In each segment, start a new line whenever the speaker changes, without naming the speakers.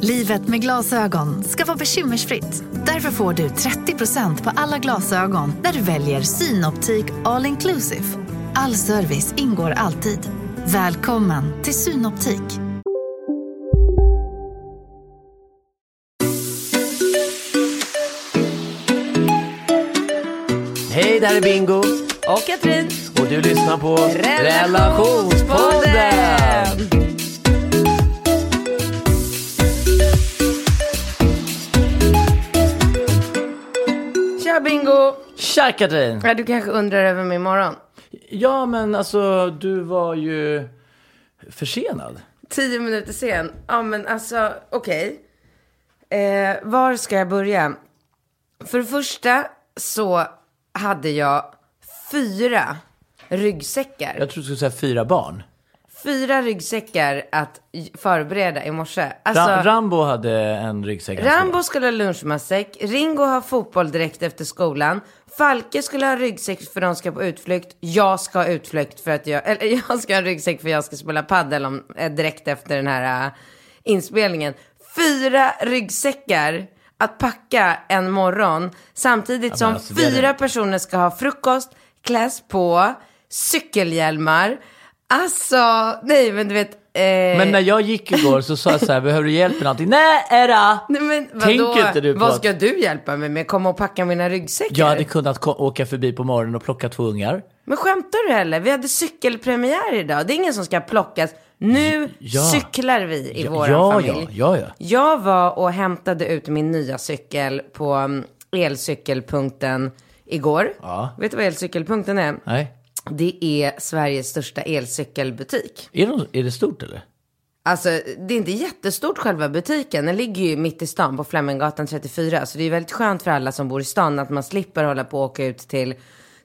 Livet med glasögon ska vara bekymmersfritt. Därför får du 30% på alla glasögon när du väljer Synoptik All Inclusive. All service ingår alltid. Välkommen till Synoptik.
Hej, där är Bingo.
Och Katrin.
Och du lyssnar på
Relationspodden.
Relationspodden.
Tja
Katrin.
Ja, du kanske undrar över min morgon.
Ja, men alltså du var ju försenad.
Tio minuter sen. Ja, men alltså, okej. Eh, var ska jag börja? För det första så hade jag fyra ryggsäckar.
Jag tror du skulle säga fyra barn.
Fyra ryggsäckar att förbereda i morse. Alltså,
Ra- Rambo hade en ryggsäck.
Rambo skulle ha lunchmatsäck, Ringo har fotboll direkt efter skolan, Falke skulle ha ryggsäck för de ska på utflykt, jag ska ha utflykt för att jag, eller jag ska ha ryggsäck för jag ska spela padel om, eh, direkt efter den här uh, inspelningen. Fyra ryggsäckar att packa en morgon samtidigt som
alltså, är
fyra
det.
personer ska ha frukost, kläs på, cykelhjälmar. Alltså, nej men du vet. Eh,
Men när jag gick igår så sa jag så här, behöver du hjälp med någonting? Nej, ära!
Nej, men vadå?
Tänker inte du på
Vad
att-
ska du hjälpa mig med? Komma och packa mina ryggsäckar?
Jag hade kunnat åka förbi på morgonen och plocka två ungar.
Men skämtar du heller? Vi hade cykelpremiär idag. Det är ingen som ska plockas. Nu
Ja.
cyklar vi i
Ja,
våran
ja,
familj.
ja, ja, ja.
Jag var och hämtade ut min nya cykel på mm, elcykelpunkten igår.
Ja.
Vet du vad elcykelpunkten är?
Nej.
Det är Sveriges största elcykelbutik.
Är det, är det stort eller?
Alltså, det är inte jättestort själva butiken. Den ligger ju mitt i stan på Fleminggatan 34. Så det är väldigt skönt för alla som bor i stan att man slipper hålla på och åka ut till,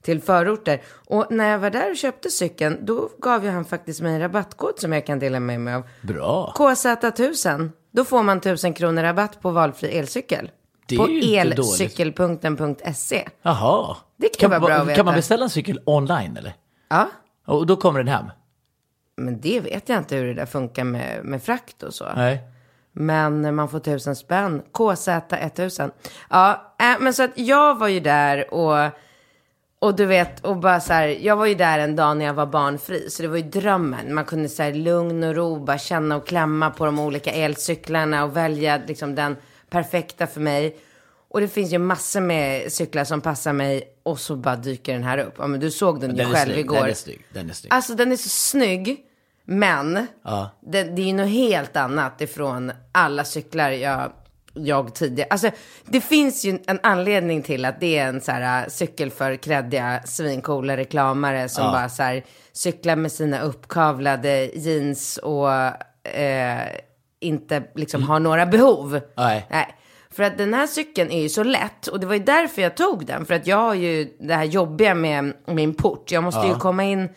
till förorter. Och när jag var där och köpte cykeln, då gav ju han faktiskt mig en rabattkod som jag kan dela med mig av.
Bra.
KZ1000. Då får man 1000 kronor rabatt på valfri elcykel.
Det
på elcykelpunkten.se.
Jaha.
Det kan vara
man-
bra att veta.
Kan man beställa en cykel online eller?
Ja,
Och då kommer den hem?
men det vet jag inte hur det där funkar med, med frakt och så.
Nej.
Men man får tusen spänn. KZ1000. Ja, äh, men så att jag var ju där och, och du vet, och bara så här, jag var ju där en dag när jag var barnfri. Så det var ju drömmen. Man kunde så här lugn och ro, bara känna och klämma på de olika elcyklarna och välja liksom den perfekta för mig. Och det finns ju massor med cyklar som passar mig och så bara dyker den här upp. Ja, men du såg den, ju
Den är
själv
snygg.
igår.
Den är snygg. Den är snygg.
Alltså den är så snygg. Men det, det är ju något helt annat ifrån alla cyklar jag, jag tidigare. Alltså det finns ju en anledning till att det är en så här äh, cykel för kreddiga svincoola reklamare som bara så här cyklar med sina uppkavlade jeans och eh, inte liksom har några behov.
Nej.
Nej. För att den här cykeln är ju så lätt och det var ju därför jag tog den. För att jag har ju det här jobbiga med min port. Jag måste ju komma in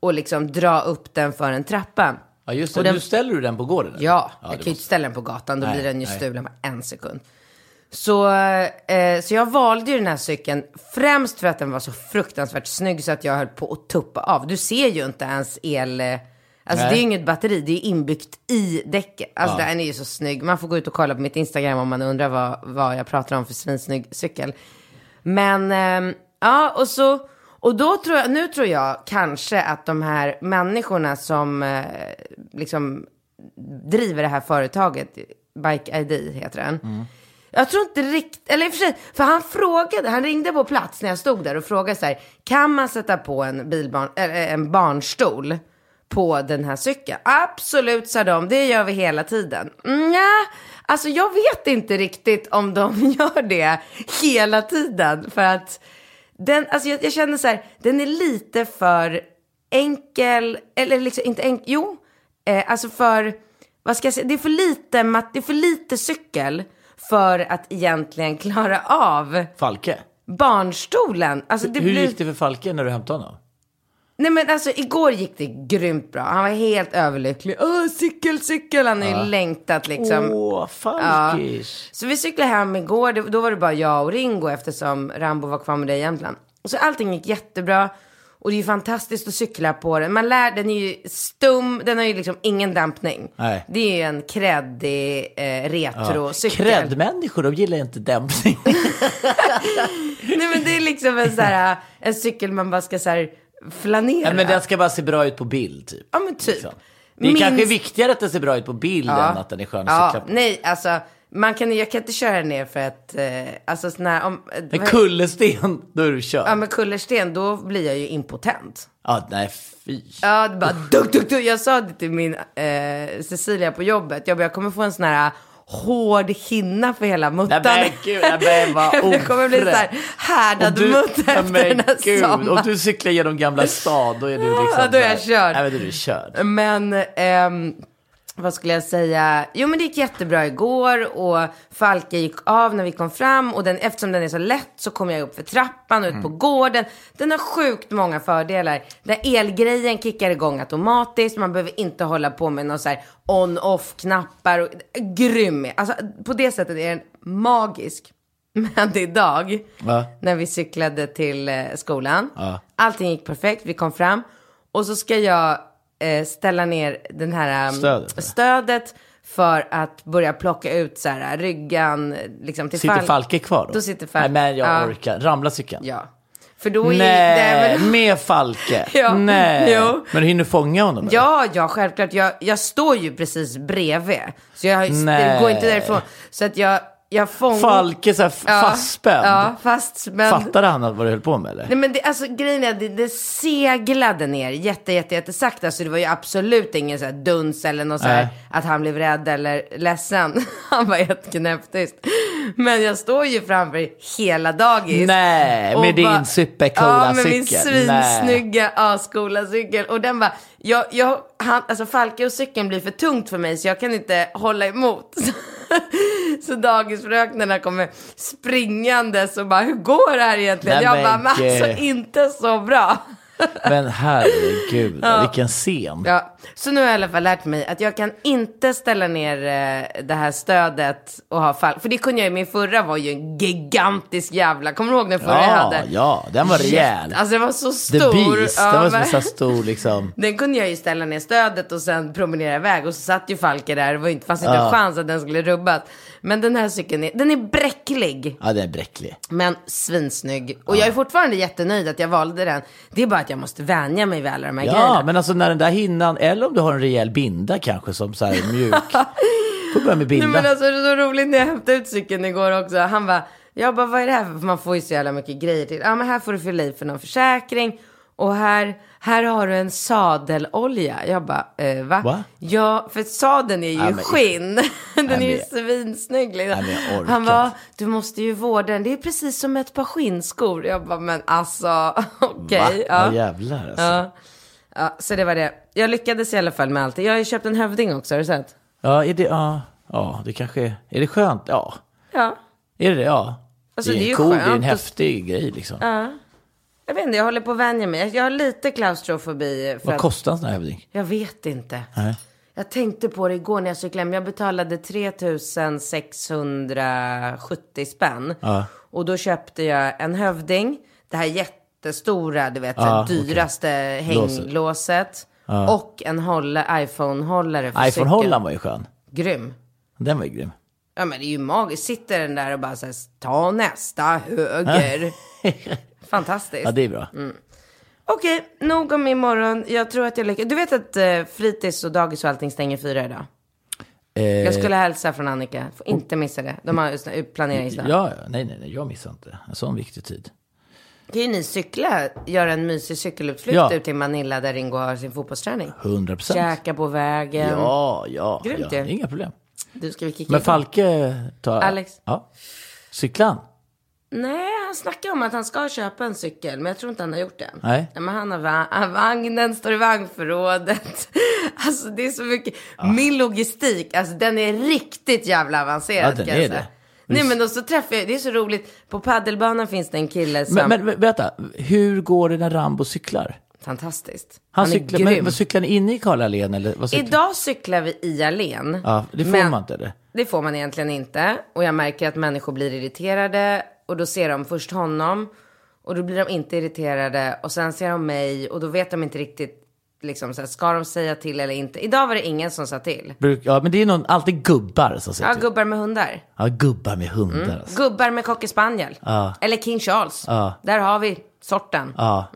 och liksom dra upp den för en trappa.
Ja, just det.
Och den-
Nu ställer du den på gården? eller?
Ja,
det
jag kan ju
måste-
inte ställa den på gatan. Då
Nej,
blir den ju
nej.
stulen på en sekund. Så, eh, så jag valde ju den här cykeln främst för att den var så fruktansvärt snygg så att jag höll på att tuppa av. Du ser ju inte ens el... eh, Alltså
Nej.
det är inget batteri, det är inbyggt i däcket. Alltså den är ju så snygg. Man får gå ut och kolla på mitt Instagram om man undrar vad, vad jag pratar om för svinsnygg cykel. Men, ehm, ja, och så, och då tror jag, nu tror jag kanske att de här människorna som eh, liksom driver det här företaget, Bike ID heter den. Jag tror inte riktigt, eller i och för sig, för han frågade, han ringde på plats när jag stod där och frågade så här, kan man sätta på en bilbarn, eller en barnstol på den här cykeln. Absolut, sa de, det gör vi hela tiden. Nja, alltså jag vet inte riktigt om de gör det hela tiden. För att den, alltså jag, jag känner så här, den är lite för enkel, eller liksom inte enkel, jo, eh, alltså för, vad ska jag säga, det är för lite, det är för lite cykel för att egentligen klara av
Falke.
barnstolen. Alltså det
Hur
blir...
gick det för Falke när du hämtade honom?
Nej men alltså igår gick det grymt bra. Han var helt överlycklig. Åh, cykel, cykel. Han har ju längtat liksom.
Åh, Falkis.
Så vi cyklade hem igår. Det- Då var det bara jag och Ringo eftersom Rambo var kvar med dig i Jämtland. Så allting gick jättebra. Och det är ju fantastiskt att cykla på den. Man lär, den är ju stum, den har ju liksom ingen dämpning.
Nej.
Det är ju en kreddig eh, retrocykel.
Kräddmänniskor, de gillar inte dämpning.
Nej men det är liksom en, så här, en cykel man bara ska så här flanera.
Nej, men den ska bara se bra ut på bild, typ.
Ja men typ.
Liksom. Det är
Minst-
kanske viktigare att den ser bra ut på bild än att den är skön att
Ja, nej, alltså man kan, jag kan inte köra ner för att, eh, alltså sån här, om,
En
vad-
kullersten, då är du körd.
Ja men kullersten, då blir jag ju impotent.
Ja, nej fy.
Ja, det bara duk, duk, duk. Jag sa det till min eh, Cecilia på jobbet. Jag bara, jag kommer få en sån här hård hinna för hela muttan.
Nej men gud, nej, men vad
det kommer bli så här härdad
du-
mutt efter
men
den
gud,
sommaren.
Om du cyklar genom Gamla stad, då är du liksom...
Ja, då är jag körd.
Nej, men då är du körd.
Men, ehm, vad skulle jag säga? Jo, men det gick jättebra igår och Falke gick av när vi kom fram och den, eftersom den är så lätt så kom jag upp för trappan och ut på gården. Den har sjukt många fördelar. Den elgrejen kickar igång automatiskt. Man behöver inte hålla på med någon så här on-off-knappar. Och, grym. Alltså, på det sättet är den magisk. Men idag,
Va?
när vi cyklade till eh, skolan.
Ja.
Allting gick perfekt, vi kom fram. Och så ska jag eh, ställa ner den här um,
Stödet,
stödet för att börja plocka ut så här, ryggan. Liksom, till
Sitter
Fal-
Falke kvar då?
Då sitter Falke.
Nej men jag
Ja.
orkar. Ramla cykeln?
Ja. För då är
Nej, med Falke?
Ja,
Nej.
jo.
Men du hinner fånga honom? eller?
Ja, ja, självklart. Jag, jag står ju precis bredvid. Så jag det går inte därifrån. Så att jag, jag fångar...
Falke så här
Ja,
fastspänd?
Ja, fastspänd.
Fattade han vad du höll på med eller?
Nej men det, alltså grejen är det, det seglade ner jätte, jätte, jättesakta. Så det var ju absolut ingen så här duns eller något så här att han blev rädd eller ledsen. Han var helt knäpptyst. Men jag står ju framför hela dagis.
Nej, med din
bara-
supercoola
Ja, med min
cykel.
svinsnygga ascoola cykel. Och den bara, jag, jag, han, alltså Falke och cykeln blir för tungt för mig så jag kan inte hålla emot. Så dagisfröknarna kommer springandes och bara, hur går det här egentligen?
Nej,
jag bara, men alltså inte så bra.
Men herregud, vilken scen.
Ja, så nu har jag i alla fall lärt mig att jag kan inte ställa ner eh, det här stödet och ha fall. För det kunde jag ju, min förra var ju en gigantisk jävla, kommer du ihåg den förra jag
Ja,
hade?
ja, den var rejäl.
Alltså den var så
The
stor.
Beast,
Ja,
den var
men-
här stor liksom.
Den kunde jag ju ställa ner stödet och sen promenera iväg. Och så satt ju Falke där. Det var inte, fanns inte
Ja.
en chans att den skulle rubbas. Men den här cykeln är, den är bräcklig.
Ja, den är bräcklig.
Men svinsnygg. Och jag är fortfarande jättenöjd att jag valde den. Det är bara att jag måste vänja mig vid alla de här
Ja,
grejerna.
men alltså när den där hinnan, eller om du har en rejäl binda kanske som så här mjuk. Får börja med binda.
Nej, men alltså det är så roligt när jag hämtade ut cykeln igår också. Han bara, jag bara, vad är det här? För man får ju så jävla mycket grejer till. Ja, men här får du fylla i för någon försäkring. Och här, här har du en sadelolja. Jag bara, eh, va?
Va?
Ja, för sadeln är ju
Ja, men-
skinn. Den är ju svinsnygg. Liksom.
Ja,
Han
inte.
du måste ju vårda den. Det är precis som ett par skinnskor. Jag bara, men alltså,
Va?
okej.
Ja.
ja.
jävlar alltså.
Ja. ja, så det var det. Jag lyckades i alla fall med allt. Jag har ju köpt en hövding också, har du sett?
Ja, är det, ja, ja, det kanske är, är det skönt? Ja,
Ja.
är det det? Ja.
Alltså,
det är,
det är
en cool, det är en häftig grej liksom.
Jag vet inte, jag håller på att vänja mig. Jag har lite klaustrofobi.
Vad
att,
kostar en sån här hövding?
jag vet inte.
Nej.
Jag tänkte på det igår när jag cyklade hem. Jag betalade 3670 spänn.
Ja.
Och då köpte jag en hövding. Det här jättestora, du vet,
Ja,
dyraste
Låset.
hänglåset. Och en hålla, iPhone-hållare för
iPhone-hållaren var ju skön.
Grym.
Den var ju grym.
Ja men det är ju magiskt. Sitter den där och bara så här, ta nästa höger. Fantastiskt.
Ja, det är bra.
Okej, nog om imorgon. Jag tror att jag lyckas. Du vet att eh, fritids och dagis och allting stänger fyra idag?
Eh,
Jag skulle hälsa från Annika. Får inte missa det. De har planeringsdag.
Ja, nej, nej, nej, jag missar inte en sån viktig tid.
Kan ju ni cykla, göra en mysig cykelutflykt
Ja.
ut till Manila där Ringo har sin fotbollsträning?
100 procent.
Käka på vägen.
Ja, ja,
Grymt
ja. Inga problem.
Du ska vi kicka
Men? Falke tar...
Alex?
Ja. Cyklar han?
Nej, han snackar om att han ska köpa en cykel, men jag tror inte han har gjort det.
Nej.
Ja, men han har va- vagnen, står i vagnförrådet. Alltså det är så mycket. Min logistik, alltså den är riktigt jävla avancerad.
Ja, den är det.
Nej men då så träffar jag, det är så roligt. På paddelbanan finns det en kille som,
Men, men men vänta, hur går det när Rambo cyklar?
fantastiskt.
Han,
Han,
cyklar,
är grym.
men cyklar ni inne i Karlallén eller? Vad cyklar?
Idag cyklar vi i allén.
Ja, det får man inte eller?
Det får man egentligen inte. Och jag märker att människor blir irriterade. Och då ser de först honom. Och då blir de inte irriterade. Och sen ser de mig. Och då vet de inte riktigt. Liksom så här, ska de säga till eller inte? Idag var det ingen som sa till.
Bruk- Ja, men det är någon, alltid gubbar som säger
Ja,
till.
gubbar med hundar.
Ja, gubbar med hundar
Mm.
alltså.
Gubbar med cocker spaniel.
Ja.
Eller king charles.
Ja.
Där har vi sorten.
Ja.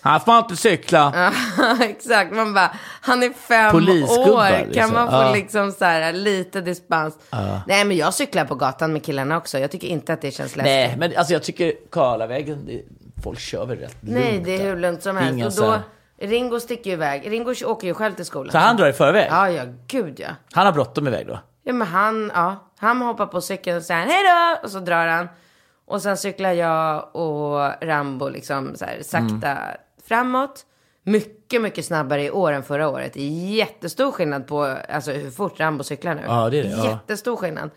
Han får inte cykla.
Exakt, man bara, han är fem
Polisgubbar,
år. Kan
liksom.
man få
Ja.
liksom så här lite dispens? Nej, men jag cyklar på gatan med killarna också. Jag tycker inte att det känns läskigt.
Nej, men alltså jag tycker Karlavägen, det, folk kör väl rätt
Nej,
lugnt
det är hur lugnt som helst.
ingen
Och då, Ringo sticker ju iväg. Ringo åker ju själv till skolan.
Så han drar i förväg?
Ja, ja, gud ja.
Han har bråttom iväg då?
Ja, men han, ja, han hoppar på cykeln och säger hej då! Och så drar han. Och sen cyklar jag och Rambo liksom så här sakta
Mm.
Framåt. Mycket, mycket snabbare i år än förra året. Jättestor skillnad på alltså, hur fort Rambo cyklar nu.
Ja, det är det, ja.
Jättestor skillnad.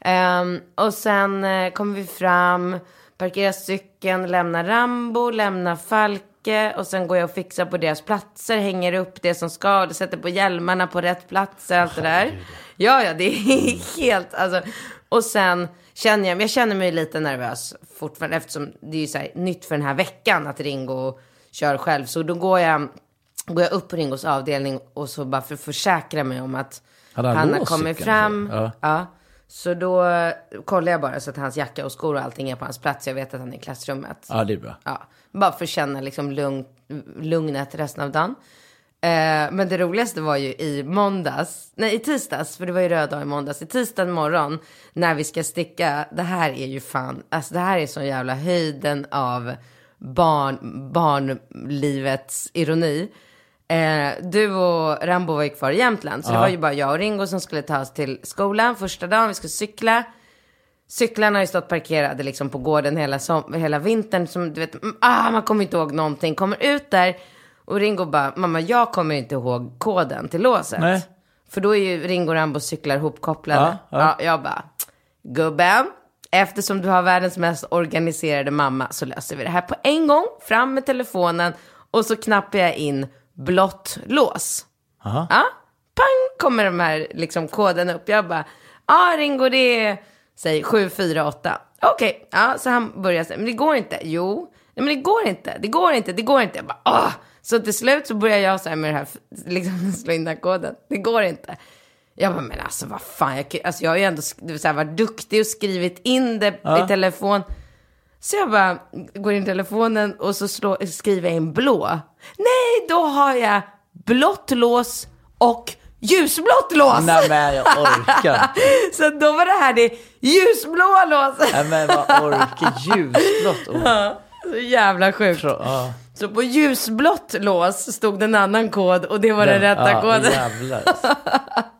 Ehm, och sen uh, kommer vi fram, parkerar cykeln, lämnar Rambo, lämnar Falke och sen går jag och fixar på deras platser, hänger upp det som ska, sätter på hjälmarna på rätt platser, allt det där. Ja, ja, det är helt, alltså. Och sen känner jag, jag känner mig lite nervös fortfarande eftersom det är ju så här nytt för den här veckan att Ringo kör själv. Så då går jag, går jag upp på Ringos avdelning och så bara för att försäkra mig om att
han
han har kommit fram.
Ja.
Ja. Så då kollar jag bara så att hans jacka och skor och allting är på hans plats. Jag vet att han är i klassrummet.
Ja, det är bra.
Ja, bara för att känna liksom lugn, lugnet resten av dagen. Eh, men det roligaste var ju i måndags, nej i tisdags, för det var ju röd dag i måndags. I tisdag morgon när vi ska sticka, det här är ju fan, alltså det här är så jävla höjden av barn, barnlivets ironi. Eh, du och Rambo var ju kvar i Jämtland, så det var ju bara jag och Ringo som skulle ta oss till skolan första dagen. Vi skulle cykla. Cyklarna har ju stått parkerade liksom på gården hela, som, hela vintern. Som, du vet, ah, man kommer inte ihåg någonting. Kommer ut där och Ringo bara, mamma jag kommer inte ihåg koden till låset.
Nej.
För då är ju Ringo och Rambos cyklar ihopkopplade.
Ja,
Ja,
ja.
jag bara, gubben, eftersom du har världens mest organiserade mamma så löser vi det här på en gång. Fram med telefonen och så knappar jag in blått lås.
Aha.
Ja, pang kommer de här liksom koden upp. Jag bara, ja Ringo det är, säg 748. Okej, ja så han börjar säga, men det går inte. Jo, nej men det går inte, det går inte, det går inte. Jag bara, Åh! Så till slut så börjar jag så här med det här, liksom slå in den koden. Det går inte. Jag bara, men alltså vad fan, jag, alltså, jag har ju ändå det vill säga, varit duktig och skrivit in det i telefon. Så jag bara går in i telefonen och så slår, skriver jag in blå. Nej, då har jag blått lås och ljusblått lås.
Nej men jag orkar.
Så då var det här det ljusblåa låset.
Nej men vad orkar ljusblått. Oh.
Så jävla sjukt.
Ja.
Så på ljusblått lås stod det en annan kod och det var den rätta
ja,
koden.
Jävlar.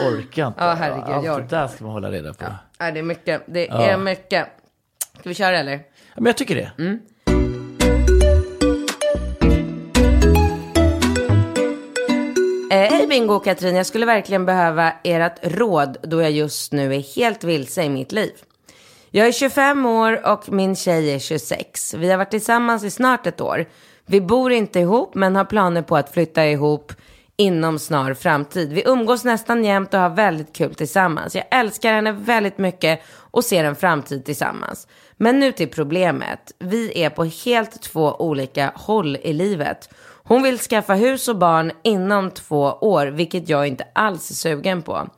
Jag orkar inte.
Ja, herregud,
Allt
jag
det där ska man hålla reda på. Ja.
Ja, det är mycket. Det är mycket. Ska vi köra eller?
Men jag tycker det.
Mm. Eh, Hej Bingo och Katrin, jag skulle verkligen behöva ert råd då jag just nu är helt vilse i mitt liv. Jag är 25 år och min tjej är 26. Vi har varit tillsammans i snart ett år. Vi bor inte ihop men har planer på att flytta ihop inom snar framtid. Vi umgås nästan jämt och har väldigt kul tillsammans. Jag älskar henne väldigt mycket och ser en framtid tillsammans. Men nu till problemet. Vi är på helt två olika håll i livet. Hon vill skaffa hus och barn inom två år, vilket jag inte alls är sugen på.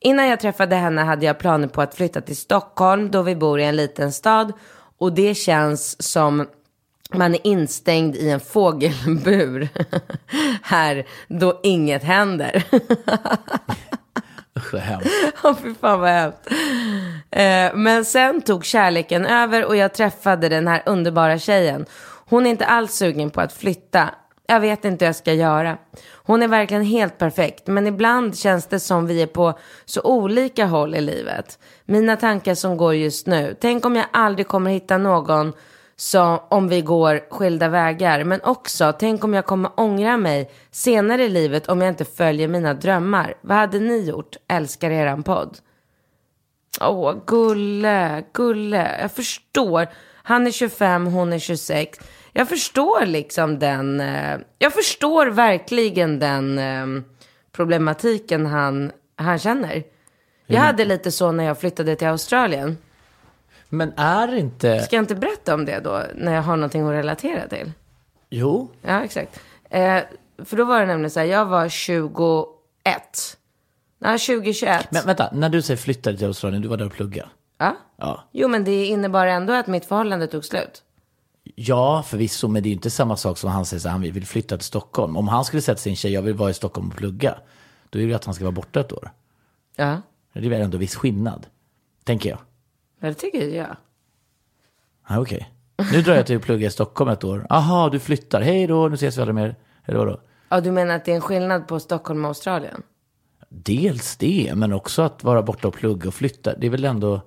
Innan jag träffade henne hade jag planer på att flytta till Stockholm då vi bor i en liten stad och det känns som man är instängd i en fågelbur här då inget händer.
Usch, vad hemskt.
Åh, fy fan vad hemskt. Eh, men sen tog kärleken över och jag träffade den här underbara tjejen. Hon är inte alls sugen på att flytta. Jag vet inte hur jag ska göra. Hon är verkligen helt perfekt, men ibland känns det som vi är på så olika håll i livet. Mina tankar som går just nu. Tänk om jag aldrig kommer hitta någon som om vi går skilda vägar. Men också, tänk om jag kommer ångra mig senare i livet om jag inte följer mina drömmar. Vad hade ni gjort? Älskar eran podd. Åh, gulle, gulle. Jag förstår. Han är 25, hon är 26. Jag förstår liksom den, eh, jag förstår verkligen den eh, problematiken han, han känner. Jag hade lite så när jag flyttade till Australien.
Men är inte...
Ska jag inte berätta om det då, när jag har någonting att relatera till?
Jo,
Ja, exakt. Eh, för då var det nämligen så här, jag var 21. Nej, 2021.
men vänta, när du säger flyttade till Australien, du var där och pluggade?
Ja.
Ja.
Jo, men det innebar ändå att mitt förhållande tog slut.
Ja, förvisso, men det är ju inte samma sak som han säger så här, han vill flytta till Stockholm. Om han skulle sätta sin tjej, jag vill vara i Stockholm och plugga, då är det ju att han ska vara borta ett år.
Ja,
Det är väl ändå viss skillnad, tänker jag.
Ja det tycker jag.
Ja, okej. Nu drar jag till att plugga i Stockholm ett år. Aha, du flyttar. Hej då, nu ses vi aldrig mer. Hej då, då.
Ja, du menar att det är en skillnad på Stockholm och Australien?
Dels det, men också att vara borta och plugga och flytta. Det är väl ändå...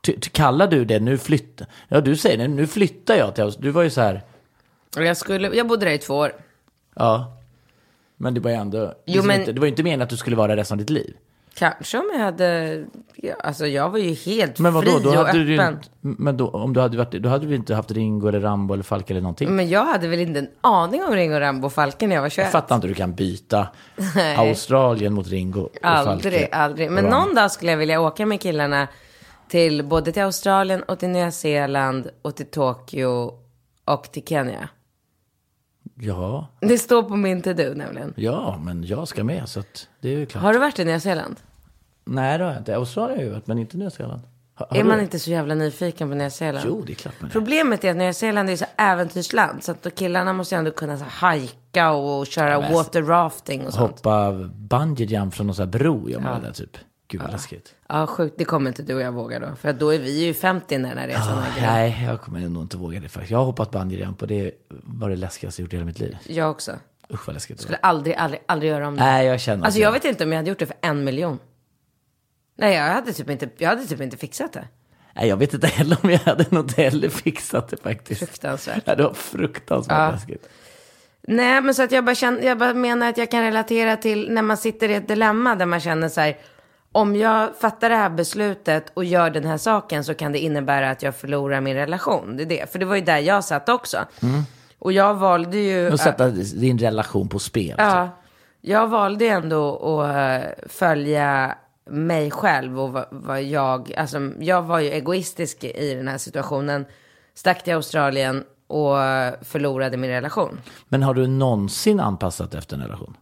Ty, ty, kallar du det nu flytta? Ja, du säger det, nu flyttar jag till Australien. Du var ju så här,
Jag, skulle, jag bodde där i två år.
ja. Men det var ju ändå... liksom
men-
inte, det var ju inte meningen att du skulle vara där resten av ditt liv.
Kanske om jag hade... Ja, alltså jag var ju helt
Men vadå,
fri
då
och
hade du ju
öppen.
Men då, om du hade varit då hade du inte haft Ringo eller Rambo eller Falk eller någonting.
Men jag hade väl inte en aning om Ringo, Rambo och Falken när jag var 21.
Jag fattar inte hur du kan byta Australien mot Ringo och
Aldrig,
Falke.
aldrig. Men
och Rambo.
någon dag skulle jag vilja åka med killarna till både till Australien och till Nya Zeeland och till Tokyo och till Kenya.
Ja,
Det står på min to-do nämligen.
ja, men jag ska med så att det är ju klart.
Har du varit i Nya Zeeland?
Nej, det har jag inte. Australien har jag ju varit, men inte Nya Zeeland. Har, har
Är
du?
man inte så jävla nyfiken på Nya Zeeland?
Jo, det är klart man är.
Problemet är att Nya Zeeland är så äventyrsland. Så att då killarna måste ju ändå kunna så hajka och köra
men-
water rafting och sånt.
Hoppa bungee jump från någon sån här bro gör man det där typ. Gud vad läskigt.
Ja, sjukt. Det kommer inte du och jag våga då. För då är vi ju 50 när den här resan
Ah,
äger rum.
nej, jag kommer nog inte våga det faktiskt. Jag har hoppat bungee jump och det var det läskigaste jag gjort i hela mitt liv.
Jag också.
Usch vad läskigt
Skulle aldrig, aldrig, aldrig göra om det.
Nej, jag känner
Alltså
att
jag vet inte om jag hade gjort det för en miljon. Nej, jag hade typ inte, jag hade typ inte fixat det.
Nej, jag vet inte heller om jag hade något heller fixat det faktiskt.
Fruktansvärt.
Ja, det var fruktansvärt
Ja.
läskigt.
Nej, men så att jag bara, känner, jag bara menar att jag kan relatera till när man sitter i ett dilemma där man känner så här. Om jag fattar det här beslutet och gör den här saken så kan det innebära att jag förlorar min relation. Det är det. För det var ju där jag satt också. Och jag valde ju...
Och sätta din relation på spel. typ.
Ja, jag valde ändå att eh, följa mig själv och vad, vad jag, alltså jag var ju egoistisk i den här situationen. Stack till Australien och förlorade min relation.
Men har du någonsin anpassat efter en relation?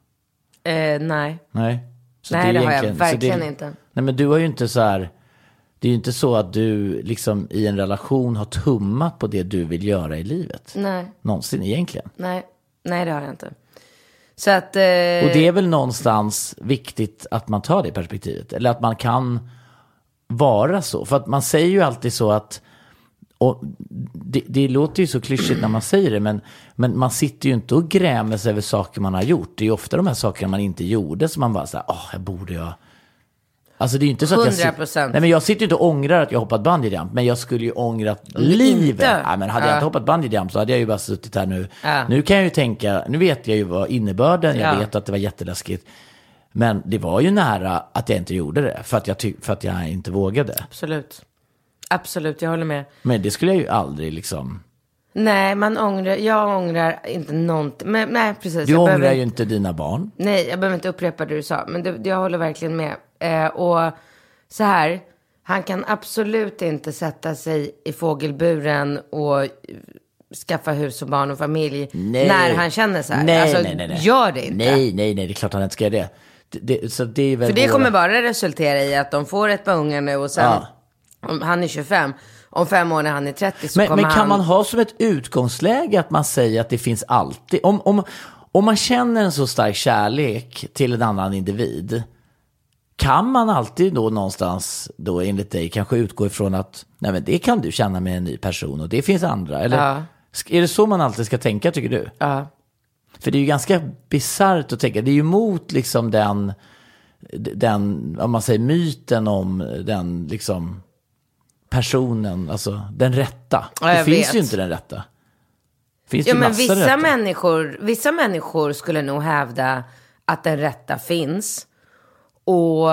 Eh, nej,
Nej. Så
nej
är
det har jag verkligen
det-
inte.
Nej, men du har ju inte så här... Det är ju inte så att du liksom i en relation har tummat på det du vill göra i livet.
Nej,
Någonsin egentligen.
nej, nej det har jag inte. Så att... Eh,
Och det är väl någonstans viktigt att man tar det perspektivet. Eller att man kan vara så. För att man säger ju alltid så att, och det, det låter ju så klyschigt när man säger det, men, men man sitter ju inte och grämer sig över saker man har gjort. Det är ju ofta de här sakerna man inte gjorde som man bara så här, åh, jag borde jag. Alltså det är ju inte så att jag...
100%.
Nej men jag sitter ju inte och ångrar att jag hoppat bungee jump, men jag skulle ju ångrat livet.
inte.
Nej, men hade jag
Ja.
inte hoppat bungee jump så hade jag ju bara suttit här nu.
Ja.
Nu kan jag ju tänka, nu vet jag ju vad innebörden, jag
Ja.
vet att det var jätteläskigt. Men det var ju nära att jag inte gjorde det, för att jag, för att jag inte vågade.
Absolut. Absolut, jag håller med.
Men det skulle jag ju aldrig liksom...
Nej, man ångrar, jag ångrar inte någonting. Men nej, precis.
Du
jag
ångrar
behöver-
ju inte dina barn.
Nej, jag behöver inte upprepa det du sa, men det, jag håller verkligen med. Eh, och så här, han kan absolut inte sätta sig i fågelburen och skaffa hus och barn och familj
Nej.
när han känner så här.
Nej,
alltså,
nej, nej, nej.
gör det inte.
Nej, nej, nej, det är klart han inte ska göra det. det, det så det är väl
För det
våra-
kommer bara resultera i att de får ett par ungar nu och sen,
Ja.
Om han är 25, om fem år när han är 30 så
Men,
kommer
men kan
han...
man ha som ett utgångsläge att man säger att det finns alltid, om, om, om man känner en så stark kärlek till en annan individ, kan man alltid då någonstans, då enligt dig, kanske utgå ifrån att nej men det kan du känna med en ny person och det finns andra? Eller
Ja.
är det så man alltid ska tänka tycker du?
Ja.
För det är ju ganska bisarrt att tänka, det är ju emot liksom den, den, om man säger myten om den liksom personen, alltså den rätta.
Ja,
det finns
vet.
ju inte den rätta. Finns
Ja,
det
men vissa
rätta.
människor, vissa människor skulle nog hävda att den rätta finns. Och,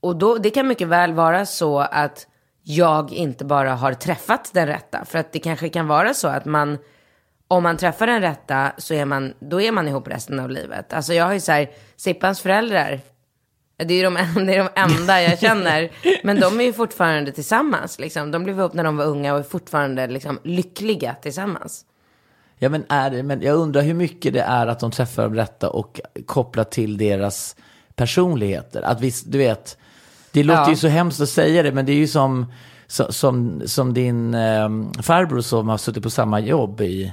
och då, det kan mycket väl vara så att jag inte bara har träffat den rätta. För att det kanske kan vara så att man, om man träffar den rätta så är man, då är man ihop resten av livet. Alltså jag har ju så här, Sippans föräldrar, det är, de, det är de enda jag känner. Men de är ju fortfarande tillsammans. Liksom. De blev ihop när de var unga och är fortfarande liksom, lyckliga tillsammans.
Ja, men, är det, men jag undrar hur mycket det är att de träffar de rätta och kopplar till deras personligheter. Att vi, du vet, det låter
Ja.
ju så hemskt att säga det, men det är ju som, så, som, som din eh, farbror som har suttit på samma jobb i,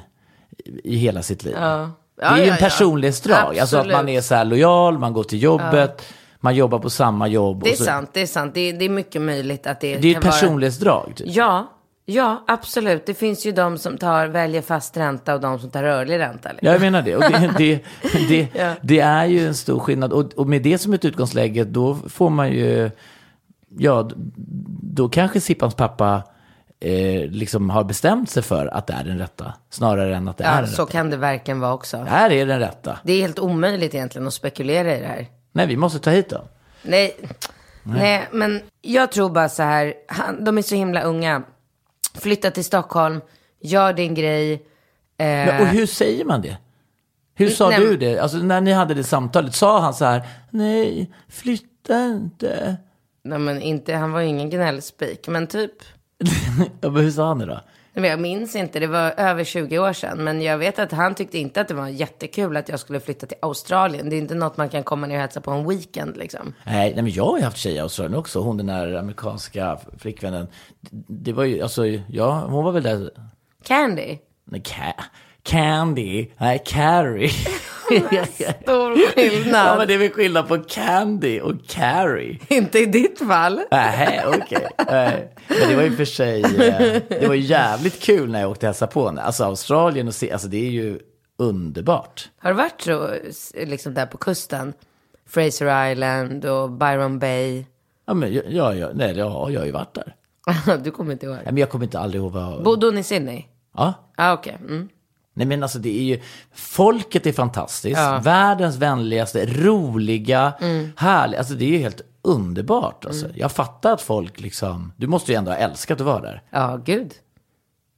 i hela sitt liv.
Ja.
det är ju
Ja,
en
ja, ja.
personlighetsdrag. Alltså att man är så här lojal, man går till jobbet, man jobbar på samma jobb.
Det är
så,
sant, det är sant. Det är, det är mycket möjligt att det,
Det är
kan
ett personlighetsdrag. Typ.
vara... Ja, ja, absolut. Det finns ju de som tar, väljer fast ränta och de som tar rörlig ränta. liksom.
Ja, jag menar det. Och det, det, det, det är ju en stor skillnad. Och, och med det som ett utgångsläge, då får man ju... Ja, då kanske Sippans pappa eh, liksom har bestämt sig för att det är den rätta. Snarare än att det är
Ja,
den
så
rätta.
kan det verkligen vara också.
Det här är den rätta.
Det är helt omöjligt egentligen att spekulera i det här.
Nej, vi måste ta hit dem.
Nej, nej, men jag tror bara så här, han, de är så himla unga. Flytta till Stockholm, gör din grej. Eh,
Men, och hur säger man det? Hur sa
Nej,
du det? Alltså när ni hade det samtalet, sa han så här, nej, flytta inte.
nej, men inte, han var ju ingen gnällspik, men typ.
ja, men hur sa han det då?
Men jag minns inte, det var över 20 år sedan. Men jag vet att han tyckte inte att det var jättekul att jag skulle flytta till Australien. Det är inte något man kan komma ner och hetsa på en weekend liksom.
Nej, nej men jag har ju haft tjejer i Australien också. Hon den där amerikanska flickvännen. Det var ju, alltså, ja, hon var väl där.
Candy?
Nej, Candy. Nej, Carrie.
Stor skillnad.
ja, men det är väl skillnad på Candy och Carrie.
Inte i ditt fall.
Nej, okej. Nej. Men det var ju för sig, eh, det var ju jävligt kul när jag åkte och hälsade på henne. Alltså Australien och se, alltså det är ju underbart.
Har du varit så, liksom där på kusten? Fraser Island och Byron Bay.
Ja, men ja, ja, nej, ja, jag har ju varit där.
du kommer inte ihåg.
Nej, men jag kommer inte aldrig ihåg vad...
Bodde hon i Sydney?
Ja.
Ja, okej. Mm.
Nej men alltså det är ju, folket är fantastiskt,
Ja.
världens vänligaste, roliga,
Mm.
härliga, alltså det är ju helt underbart. Alltså. Jag fattar att folk liksom, du måste ju ändå ha älskat att vara där.
Ja, gud.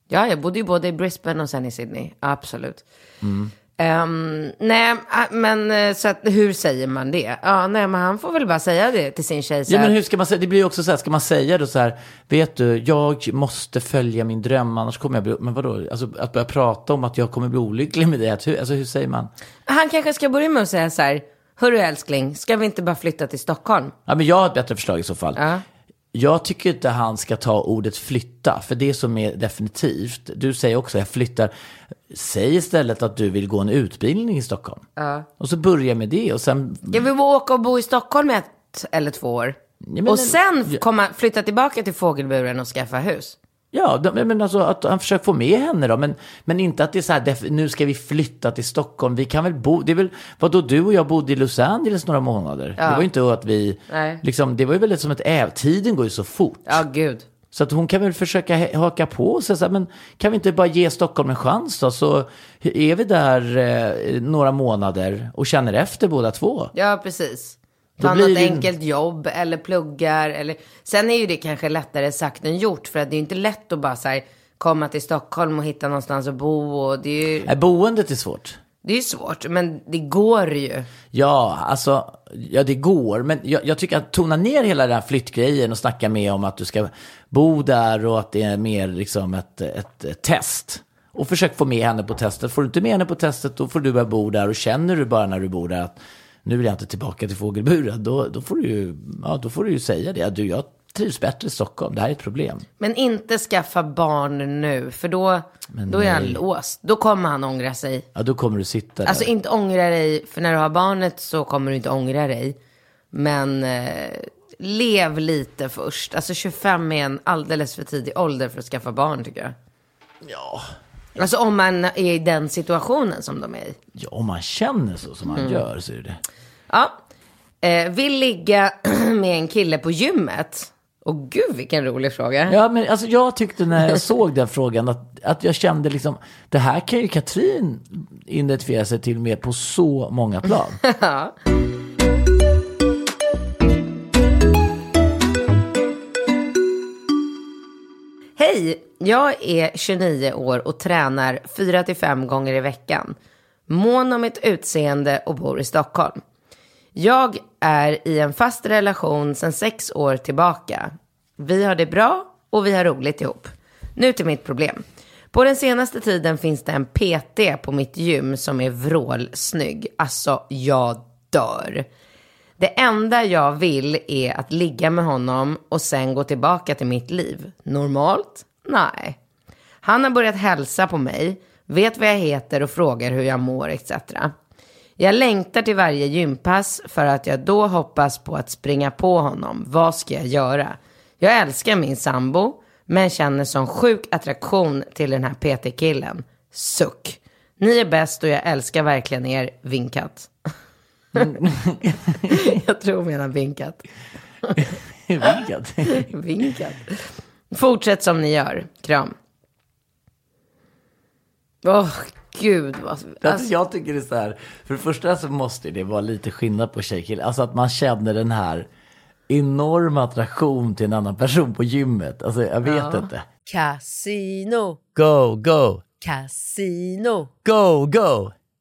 Ja, jag bodde ju både i Brisbane och sen i Sydney. Absolut.
Mm.
Ehm, nej, äh, men eh, så att, hur säger man det? Ja, nej, men han får väl bara säga det till sin tjej.
Ja men hur ska man säga, det blir ju också så här, ska man säga då så här, vet du, jag måste följa min dröm, annars kommer jag bli, men vadå, alltså att börja prata om att jag kommer bli olycklig med det, att hur, alltså hur säger man?
Han kanske ska börja med att säga så här. Hörru älskling, ska vi inte bara flytta till Stockholm?
Ja men jag har ett bättre förslag i så fall.
Ja.
Jag tycker inte han ska ta ordet flytta, för det som är definitivt, du säger också jag flyttar, säg istället att du vill gå en utbildning i Stockholm. Och så börja med det och sen,
Jag vill åka och bo i Stockholm ett eller två år.
men-
och sen komma, flytta tillbaka till fågelburen och skaffa hus.
Ja, men alltså att han försöker få med henne då, men, men inte att det är så här, nu ska vi flytta till Stockholm, vi kan väl bo, det är väl, vadå, du och jag bodde i Los Angeles några månader. Det var ju inte att vi,
Nej.
liksom, det var ju väldigt som ett äv, tiden går ju så fort.
Ja, gud.
Så att hon kan väl försöka haka på och säga så här, men kan vi inte bara ge Stockholm en chans då? Så är vi där eh, några månader och känner efter båda två.
Ja, precis. Ta något enkelt jobb eller pluggar. Eller... Sen är ju det kanske lättare sagt än gjort. För att det är ju inte lätt att bara så här, komma till Stockholm och hitta någonstans att bo. Och det är ju
Nej, boendet är svårt.
det är ju svårt, men det går ju.
Ja, alltså, ja det går. Men jag, jag tycker att tona ner hela den här flyttgrejen och snacka med om att du ska bo där och att det är mer liksom ett, ett, ett test. Och försök få med henne på testet. Får du inte med henne på testet då får du börja bo där och känner du bara när du bor där att nu vill jag inte tillbaka till fågelburen. Då, då, får, du ju, ja, då får du ju säga det. Du, jag trivs bättre i Stockholm. Det här är ett problem.
Men inte skaffa barn nu, för då, då är han
nej.
låst. Då kommer han ångra sig.
Ja, då kommer du sitta där.
Alltså inte ångra dig, för när du har barnet så kommer du inte ångra dig. Men eh, lev lite först. Alltså 25 är en alldeles för tidig ålder för att skaffa barn tycker jag.
Ja.
Alltså om man är i den situationen som de är i.
Ja, om man känner så som man
Mm.
gör så är det.
Ja. Eh, vill ligga med en kille på gymmet. Och gud vilken rolig fråga.
Ja, men alltså jag tyckte när jag såg den frågan att, att jag kände liksom, det här kan ju Katrin identifiera sig till med på så många plan.
Hej, jag är 29 år och tränar 4-5 gånger i veckan. Mån om mitt utseende och bor i Stockholm. Jag är i en fast relation sedan sex år tillbaka. Vi har det bra och vi har roligt ihop. Nu till mitt problem. På den senaste tiden finns det en PT på mitt gym som är vrålsnygg. Alltså, jag dör. Det enda jag vill är att ligga med honom och sen gå tillbaka till mitt liv. Normalt? Nej. Han har börjat hälsa på mig, vet vad jag heter och frågar hur jag mår etc. Jag längtar till varje gympass för att jag då hoppas på att springa på honom. Vad ska jag göra? Jag älskar min sambo, men känner sån sjuk attraktion till den här PT-killen. Suck. Ni är bäst och jag älskar verkligen er. Vinkat. jag tror hon menar vinkat.
Vilket?
Vinkat. Fortsätt som ni gör. Kram. Åh, gud. Vad...
Alltså, jag tycker det är så här, för det första så måste det vara lite skillnad på tjej. Alltså att man känner den här enorma attraktion till en annan person på gymmet. Alltså jag vet inte.
Casino,
Go, go,
casino,
go, go,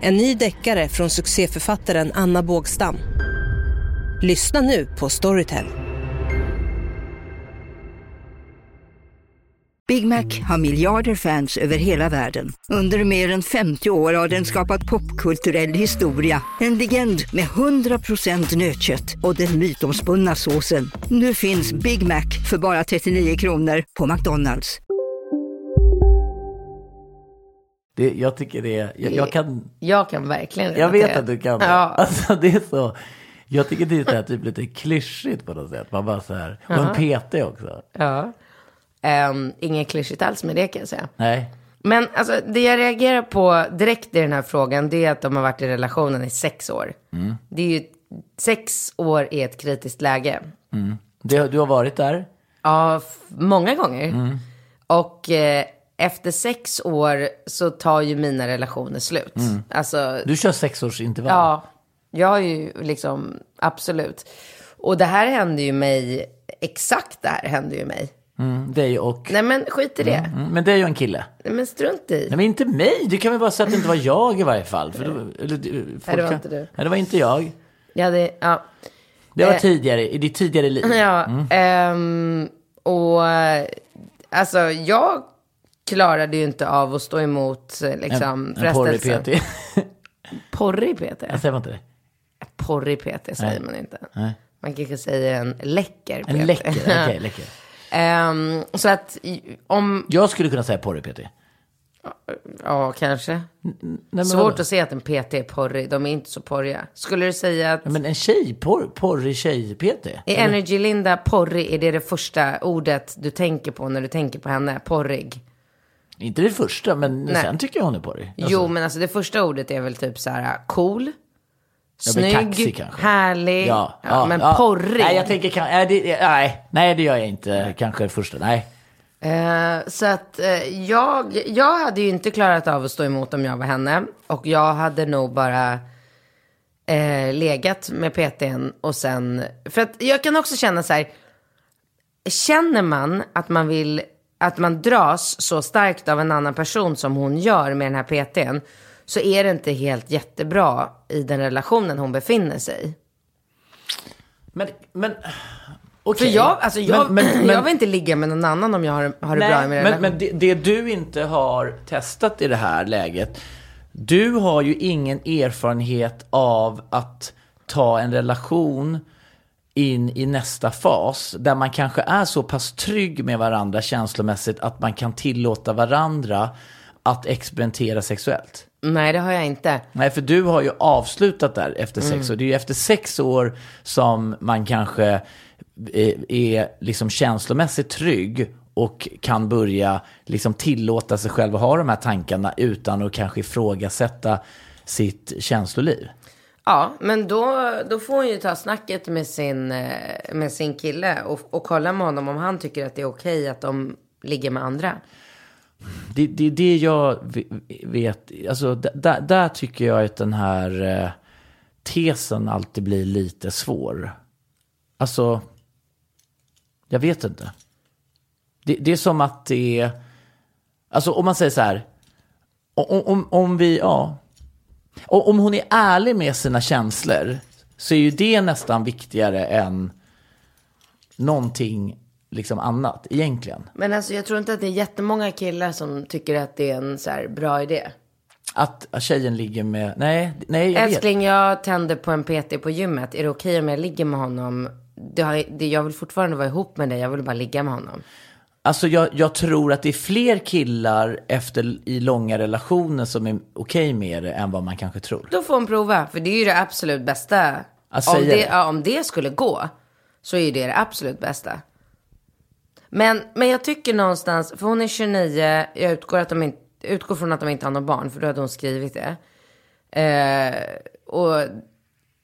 En ny deckare från succéförfattaren Anna Bågstam. Lyssna nu på Storytel.
Big Mac har miljarder fans över hela världen. Under mer än 50 år har den skapat popkulturell historia. En legend med 100% nötkött och den mytomspunna såsen. Nu finns Big Mac för bara 39 kronor på McDonalds.
Det, jag tycker det är, jag, jag kan,
Jag kan verkligen
jag vet
relatera.
att du kan det.
Ja.
Alltså det är så, jag tycker det är här, typ lite klyschigt på något sätt. Man bara så här, och en PT också.
ja. Um, inget klyschigt alls med det kan jag säga.
Nej,
Men alltså, det jag reagerar på direkt i den här frågan, det är att de har varit i relationen i sex år. Det är ju, sex år är ett kritiskt läge.
det, du har varit där.
Ja, många gånger. Och eh, efter sex år så tar ju mina relationer slut. Alltså,
Du kör sexårsintervall.
ja, jag har ju liksom, absolut. Och det här hände ju mig, exakt det här hände ju mig.
Mm, dig och,
Nej men skit i det.
mm, men dig och en kille.
Nej men strunt i.
Nej men inte mig, du kan väl bara säga att det inte var jag i varje fall. För då, eller, du- folk
det var inte du.
Nej, det var inte jag.
Ja, det, ja.
Det var
Eh.
tidigare, i ditt tidigare liv.
Ja, ehm, och eh, alltså jag klarade ju inte av att stå emot eh, liksom
En, en porrig. PT.
Porrig PT?
Jag säger man inte det?
Porrig PT säger
Nej.
man inte.
Nej.
Man kanske säger en läcker PT.
En läcker, okej läcker.
Ehm, så att om,
Jag skulle kunna säga porrig PT.
Ja, kanske.
Nej,
Svårt
vadå?
att se att en PT är porrig. De är inte så porriga. Skulle du säga att
Ja, men en tjej, porr, porrig tjej-PT?
är Energy Linda porrig? Är det det första ordet du tänker på när du tänker på henne? Porrig?
Inte det första, men
Nej.
sen tycker jag hon är porrig. Alltså,
Jo, men alltså det första ordet är väl typ så här cool,
men
snygg,
kaxig
härlig.
Ja,
Ja, men porrig.
Nej, jag tänker, nej, det, nej, nej, det gör jag inte. Kanske första, nej.
Eh, så att eh, jag, jag hade ju inte klarat av att stå emot om jag var henne. Och jag hade nog bara eh, legat med PTn och sen... För att jag kan också känna så här. Känner man att man vill, att man dras så starkt av en annan person som hon gör med den här PTn. Så är det inte helt jättebra i den relationen hon befinner sig i.
Men, men,
För
okej.
jag, alltså jag,
Men- men-
jag vill inte ligga med någon annan om jag har, har det bra i min
Nej,
relation.
men, men det, det du inte har testat i det här läget, du har ju ingen erfarenhet av att ta en relation in i nästa fas, där man kanske är så pass trygg med varandra känslomässigt att man kan tillåta varandra att experimentera sexuellt.
Nej, det har jag inte.
Nej, för du har ju avslutat där efter sex år. Det är ju efter sex år som man kanske är, är liksom känslomässigt trygg och kan börja liksom tillåta sig själv att ha de här tankarna utan att kanske ifrågasätta sitt känsloliv.
Ja, men då, då får hon ju ta snacket med sin, eh, med sin kille och, och kolla med honom om han tycker att det är okej att de ligger med andra.
Det, det är det jag vet, alltså där, där tycker jag att den här eh, tesen alltid blir lite svår. Alltså, jag vet inte. Det, det är som att det är, alltså om man säger så här, om, om, om vi, ja, och om hon är ärlig med sina känslor så är ju det nästan viktigare än någonting liksom annat egentligen.
Men alltså jag tror inte att det är jättemånga killar som tycker att det är en så här bra idé.
Att tjejen ligger med, nej, nej jag vet.
Älskling, jag tänder på en PT på gymmet. Är det okej om jag ligger med honom? Det har, det, jag vill fortfarande vara ihop med dig. Jag vill bara ligga med honom.
Alltså jag, jag tror att det är fler killar efter i långa relationer som är okej med det än vad man kanske tror.
Då får hon prova. För det är ju det absolut bästa.
Att
om, det, ja, om det skulle gå. Så är det det absolut bästa. Men, men jag tycker någonstans. För hon är 29. Jag utgår, att de inte, utgår från att de inte har något barn. För då hade hon skrivit det. Eh, och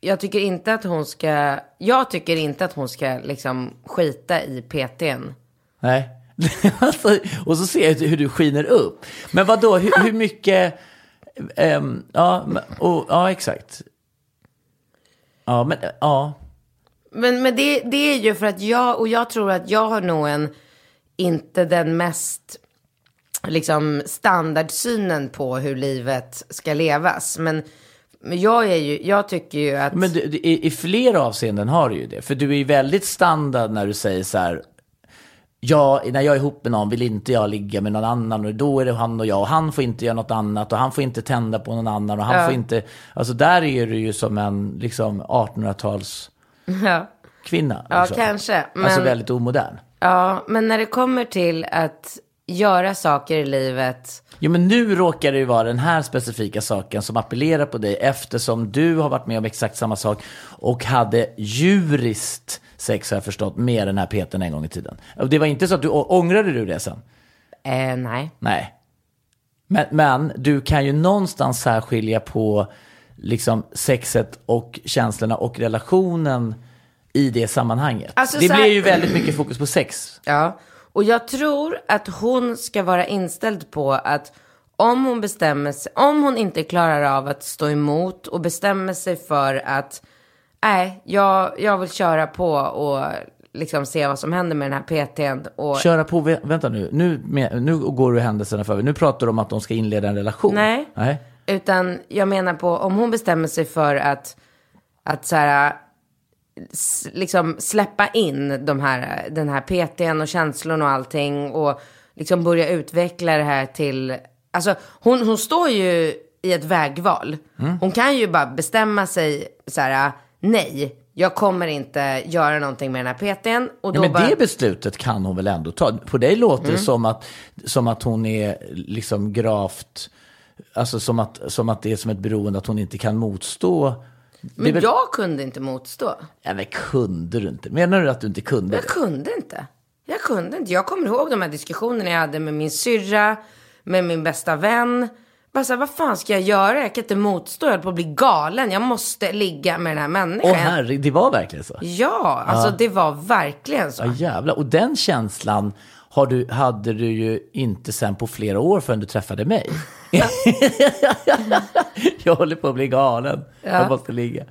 jag tycker inte att hon ska. Jag tycker inte att hon ska liksom skita i PTn.
Nej. Alltså, och så ser jag hur du skiner upp. Men vad då? hur, hur mycket? ehm, ja, och, ja, exakt. Ja, men ja.
Men, men det, det är ju för att jag, och jag tror att jag har nog en, inte den mest liksom standardsynen på hur livet ska levas. Men, jag är ju, jag tycker ju att...
Men du, i, i flera avseenden har du ju det. För du är ju väldigt standard när du säger så här. Ja, när jag är ihop med någon vill inte jag ligga med någon annan och då är det han och jag och han får inte göra något annat och han får inte tända på någon annan och han
Ja.
får inte, alltså där är du ju som en liksom 1800-tals
ja,
kvinna.
ja
liksom.
kanske. Men,
Alltså väldigt omodern.
ja, men när det kommer till att göra saker i livet.
Jo men nu råkar det ju vara den här specifika saken som appellerar på dig eftersom du har varit med om exakt samma sak och hade djuriskt sex har jag förstått med den här peten en gång i tiden. Och det var inte så att du ångrade du det sen?
Eh, nej.
Nej. Men, men du kan ju någonstans särskilja på liksom sexet och känslorna och relationen i det sammanhanget.
Alltså,
det
här-
blir ju väldigt mycket fokus på sex.
Ja, och jag tror att hon ska vara inställd på att om hon bestämmer sig, om hon inte klarar av att stå emot och bestämmer sig för att nej, jag, jag vill köra på och liksom se vad som händer med den här PTn. Och,
Köra på, vä- vänta nu, nu, med, nu går du händelserna för Nu pratar du om att de ska inleda en relation.
Nej.
Nej.
Utan jag menar på om hon bestämmer sig för att, att så här, liksom släppa in de här, den här PTn och känslorna och allting och liksom börja utveckla det här till, alltså hon, hon står ju i ett vägval. Hon kan ju bara bestämma sig så här, nej, jag kommer inte göra någonting med den här PTn. Och då
Ja, men
bara,
det beslutet kan hon väl ändå ta? På dig låter
Mm.
det som att, som att hon är liksom gravt, alltså som att, som att det är som ett beroende att hon inte kan motstå.
Men
väl-
jag kunde inte motstå.
Ja, men kunde du inte? Menar du att du inte kunde
Jag
det?
kunde inte. Jag kunde inte. Jag kommer ihåg de här diskussionerna jag hade med min syrra, med min bästa vän. Bara så här, vad fan ska jag göra? Jag kan inte motstå, jag håller på att bli galen. Jag måste ligga med den här människan.
Åh herre, det var verkligen så?
Ja, alltså det var verkligen så.
Ja jävlar, och den känslan har du, hade du ju inte sen på flera år förrän du träffade mig. jag håller på att bli galen, jag måste ligga.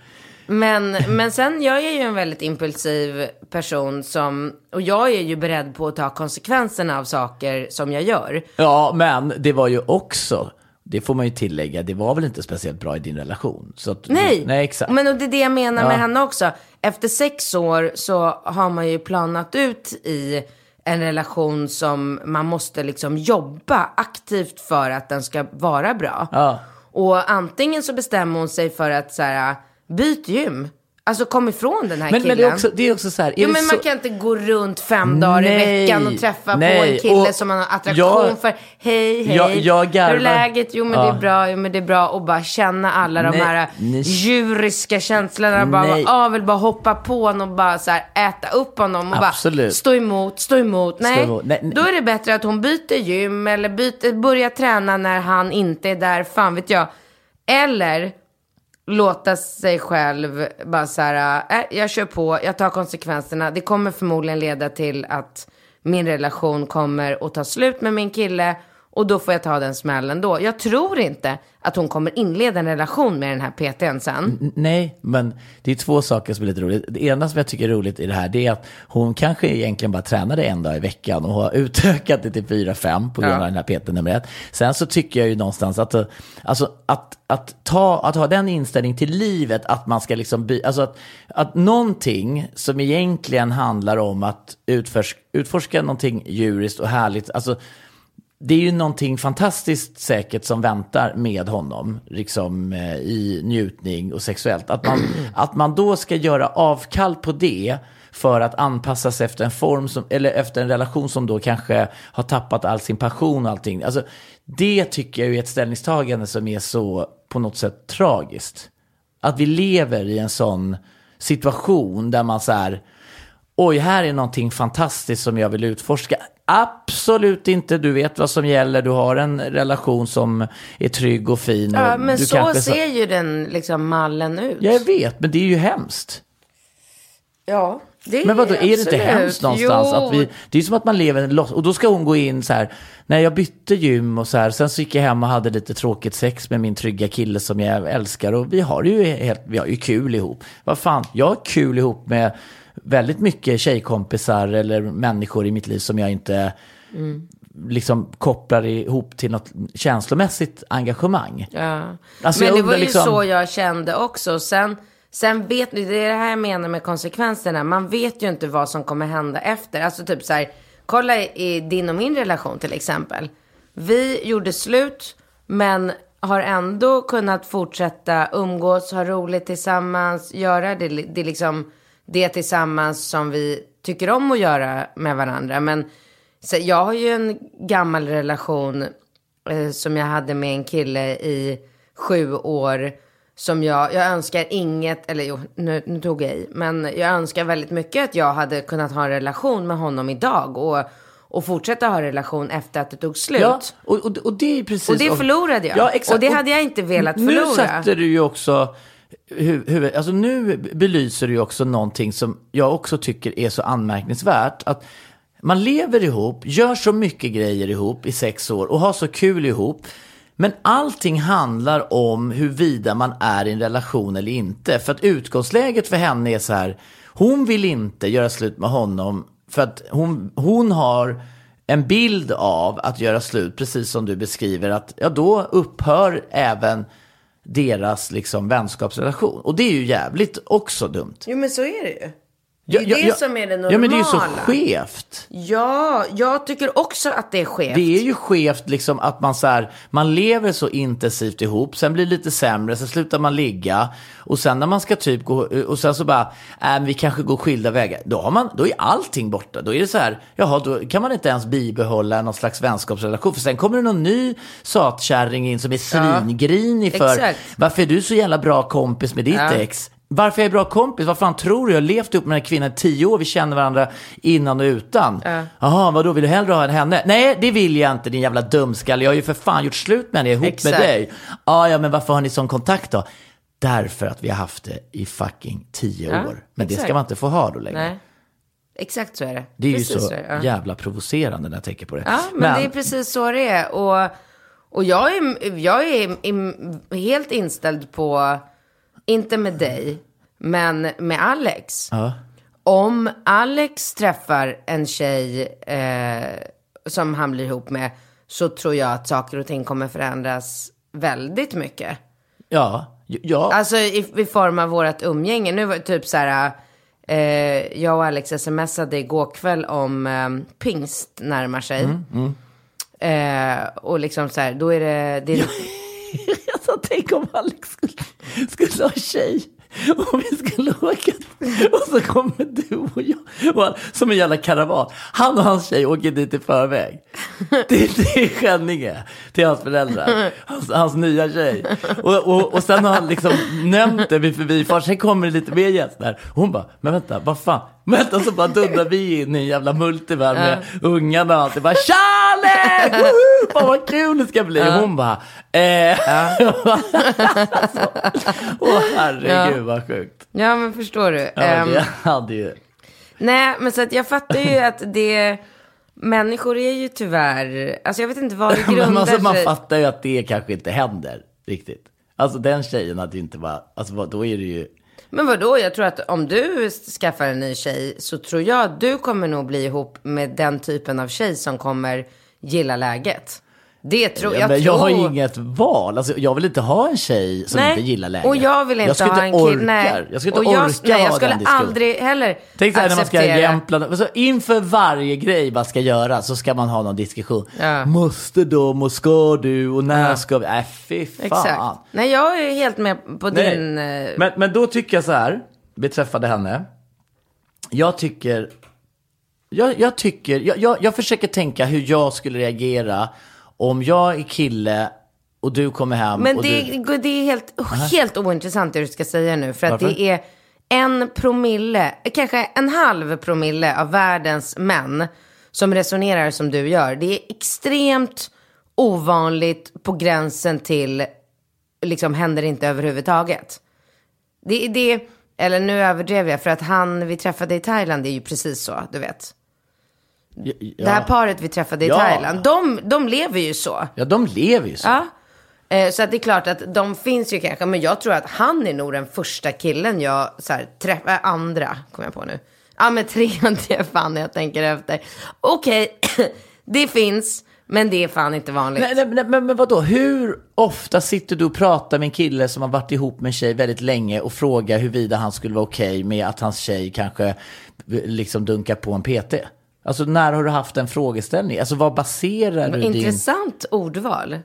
Men, men sen, jag är ju en väldigt impulsiv person som, och jag är ju beredd på att ta konsekvenserna av saker som jag gör.
Ja, men det var ju också, det får man ju tillägga, det var väl inte speciellt bra i din relation? Så att,
Nej,
Nej, exakt.
men och det är det jag menar
Ja.
med henne också. Efter sex år så har man ju planat ut i en relation som man måste liksom jobba aktivt för att den ska vara bra.
Ja.
Och antingen så bestämmer hon sig för att så här, byt gym. Alltså kom ifrån den här
Men,
killen.
men det, är också, det är också så här, är
Jo
det
men
så...
man kan inte gå runt fem dagar i
Nej,
veckan och träffa på
nej,
en kille
och
som man har attraktion
jag-
för. Hej, hej.
Jag- jag garvar.
Hur är läget? Jo men det
Ja.
är bra, jo men det är bra. Och bara känna alla de
Nej,
här
ni-
djuriska känslorna. Bara,
Nej.
ah, vill bara hoppa på honom och bara så här, äta upp honom. Och
Absolut.
bara stå emot, stå emot. Nej,
emot. Nej, nej.
då är det bättre att hon byter gym eller byter, börjar träna när han inte är där. Fan vet jag. Eller låta sig själv bara så här, äh, jag kör på, jag tar konsekvenserna. Det kommer förmodligen leda till att min relation kommer att ta slut med min kille och då får jag ta den smällen då. Jag tror inte att hon kommer inleda en relation med den här PTn sen.
N- Nej, men det är två saker som är lite roligt. Det ena som jag tycker är roligt i det här, det är att hon kanske egentligen bara tränade en dag i veckan och har utökat det till fyra, fem på grund av
Ja.
den här PT nummer ett. Sen så tycker jag ju någonstans att, eh, alltså, att, att, ta, att ha den inställning till livet, att man ska liksom by, alltså att, att någonting som egentligen handlar om att utforska, utforska någonting djuriskt och härligt, alltså det är ju någonting fantastiskt säkert som väntar med honom, liksom eh, i njutning och sexuellt. Att man, att man då ska göra avkall på det för att anpassa sig efter en form som, eller efter en relation som då kanske har tappat all sin passion och allting. Alltså, det tycker jag är ett ställningstagande som är så på något sätt tragiskt. Att vi lever i en sån situation där man så här, oj, här är någonting fantastiskt som jag vill utforska. Absolut inte, du vet vad som gäller, du har en relation som är trygg och fin.
Ja, men så
kanske
ser ju den liksom mallen ut.
Ja, jag vet, men det är ju hemskt.
Ja, det
Men vadå, är det inte
absolut.
hemskt någonstans?
Jo.
Att vi, det är som att man lever en och då ska hon gå in så här, när jag bytte gym och så här, sen så gick jag hem och hade lite tråkigt sex med min trygga kille som jag älskar och vi har ju helt, vi har ju kul ihop. Vad fan, jag har kul ihop med väldigt mycket tjejkompisar eller människor i mitt liv som jag inte liksom kopplar ihop till något känslomässigt engagemang.
Ja.
Alltså,
men det var ju
liksom-
så jag kände också. Sen, sen vet ni, det är det här jag menar med konsekvenserna. Man vet ju inte vad som kommer hända efter. Alltså typ så här, kolla i din och min relation till exempel. Vi gjorde slut, men har ändå kunnat fortsätta umgås, ha roligt tillsammans, göra det, det, liksom, det tillsammans som vi tycker om att göra med varandra. Men så jag har ju en gammal relation eh, som jag hade med en kille i sju år. Som jag, jag önskar inget, eller jo, nu, nu tog jag i. Men jag önskar väldigt mycket att jag hade kunnat ha en relation med honom idag. Och, och fortsätta ha en relation efter att det tog slut.
Ja, och, och, och det är precis...
Och det förlorade jag.
Ja, exakt.
Och det hade jag inte velat
Nu
förlora.
sätter du ju också... Huvud, alltså nu belyser du ju också någonting som jag också tycker är så anmärkningsvärt. Att man lever ihop, gör så mycket grejer ihop i sex år och har så kul ihop. Men allting handlar om huruvida man är i en relation eller inte. För att utgångsläget för henne är så här, hon vill inte göra slut med honom för att hon, hon har en bild av att göra slut, precis som du beskriver, att ja, då upphör även deras liksom vänskapsrelation. Och det är ju jävligt också dumt.
Jo men så är det ju. Det är det som är det normala.
Ja, men det är ju så skevt.
Ja, jag tycker också att det är skevt.
Det är ju skevt liksom att man så här, man lever så intensivt ihop, sen blir det lite sämre, sen slutar man ligga och sen när man ska typ gå, och sen så bara, äh, vi kanske går skilda vägar. Då, har man, då är allting borta. Då är det så här, jaha, då kan man inte ens bibehålla någon slags vänskapsrelation. För sen kommer det någon ny satkärring in som är svingrinig för,
Exakt.
varför är du så jävla bra kompis med ditt
Ja.
ex? Varför är jag bra kompis? Vad fan tror du? Jag har levt ihop med den här kvinnan i tio år. Vi känner varandra innan och utan. Jaha, vadå? Vill du hellre ha än henne? Nej, det vill jag inte din jävla dumskalle. Jag har ju för fan gjort slut med henne. Ihop
Exakt.
med dig. Ja, ja, men varför har ni sån kontakt då? Därför att vi har haft det i fucking tio
Ja,
år. Men det ska
exakt.
man inte få ha då längre.
Nej. Exakt så är det.
Det är
precis
ju så
det. Ja.
jävla provocerande när jag tänker på det.
Ja, men, det är precis så det är. Och, och jag är, jag är helt inställd på, inte med dig, men med Alex.
Ja.
Om Alex träffar en tjej eh, som han blir ihop med så tror jag att saker och ting kommer förändras väldigt mycket.
Ja, ja.
Alltså i, i form av vårt umgänge. Nu var det typ så här, eh, jag och Alex smsade igår kväll om eh, pingst närmar sig. Eh, och liksom så här, då är det... det är,
Jag sa, tänk om Alex skulle, skulle ha tjej. Och vi skulle åka. Och så kommer du och jag. Och han, som en jävla karavan. Han och hans tjej åker dit i förväg. Till, till Skänninge. Till hans föräldrar. Hans, hans nya tjej. Och, och, och sen har han liksom nämnt det vid förbifart. Sen kommer det lite mer gäster. Hon bara, men vänta, vad fan. Vänta så bara dundrar vi in i en jävla multivärld med ungarna och allt. Det bara, Charlie! Woho! Fan vad kul det ska bli. Och hon bara, eh. Åh herregud vad sjukt.
ja men förstår du.
Ja,
Ehm,
det hade ju...
Nej, men så att jag fattar ju att det... Människor är ju tyvärr... Alltså jag vet inte vad det grundar
Men alltså, man fattar ju att det kanske inte händer riktigt. Alltså den tjejen hade ju inte bara, alltså då är det ju...
Men vadå, jag tror att om du skaffar en ny tjej så tror jag att du kommer nog bli ihop med den typen av tjej som kommer gilla läget. Det tror
Ja,
jag.
men
tror...
jag har ju inget val. Alltså, jag vill inte ha en tjej som
Nej,
inte gillar läget.
Och jag vill inte
jag
ha en
inte
kille.
orka.
Nej.
Jag skulle
Och
inte
jag,
orka
nej, jag
ha
skulle
den
aldrig heller
Tänk så här när man ska Jämtland, alltså, inför varje grej man ska göra så ska man ha någon diskussion.
Ja.
Måste de och ska du och när
Ja.
ska vi? Nej fy fan.
Exakt. Nej, jag är helt med på
Nej.
din... eh,
Men, men då tycker jag så här, beträffande henne. Jag tycker, jag, jag tycker, jag, jag, jag försöker tänka hur jag skulle reagera om jag är kille och du kommer hem
Men det,
du...
det är helt, helt ointressant det du ska säga nu. För att
Varför?
det är en promille, kanske en halv promille av världens män som resonerar som du gör. Det är extremt ovanligt på gränsen till, liksom händer inte överhuvudtaget. Det är det, eller nu överdrev jag, för att han vi träffade i Thailand är ju precis så, du vet.
Ja,
Det här paret vi träffade i
Ja.
Thailand, de, de lever ju så.
ja, de lever ju så.
Ja. Eh, Så att det är klart att de finns ju kanske, men jag tror att han är nog den första killen jag så här, träffar, andra, kommer jag på nu. Ja men tredje fan jag tänker efter. Okej, det finns, men det är fan inte vanligt.
Nej, nej, men, men, vadå, hur ofta sitter du och pratar med en kille som har varit ihop med en tjej väldigt länge och frågar huruvida han skulle vara okej med att hans tjej kanske liksom dunkar på en PT? Alltså när har du haft en frågeställning? Alltså vad baserar du din...
Intressant ordval.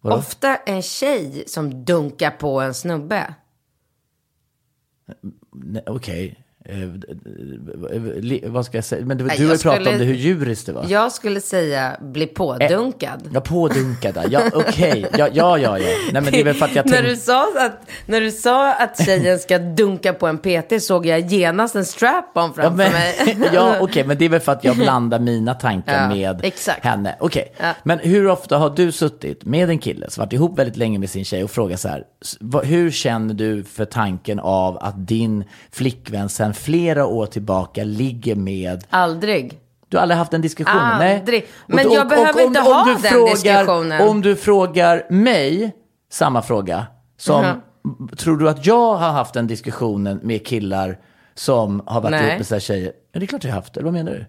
Vadå?
Ofta en tjej som dunkar på en snubbe.
Okej. Eh, li- vad ska jag säga? Men du,
Nej,
du har ju pratat
skulle-
om det, hur djuriskt det var.
Jag skulle säga bli pådunkad.
Ja, pådunkade. Ja, okej. Ja, ja, ja, ja. Nej, men det är väl för att jag
när, du sa att, när du sa att tjejen ska dunka på en PT såg jag genast en strap-on
Ja,
framför
men,
mig.
ja okej, men det är väl för att jag blandar mina tankar
Ja,
med
exakt.
henne. Okej,
Ja.
men hur ofta har du suttit med en kille som varit ihop väldigt länge med sin tjej och frågat så här, hur känner du för tanken av att din flickvän sedan flera år tillbaka ligger med
Aldrig.
Du har aldrig haft en diskussion?
Aldrig.
Nej.
Men jag behöver inte ha den
frågar,
diskussionen.
Om du frågar mig samma fråga, som,
Mhm.
tror du att jag har haft den diskussionen med killar som har varit
Nej.
ihop med här tjejer? Ja, det är klart jag har haft, eller vad menar du?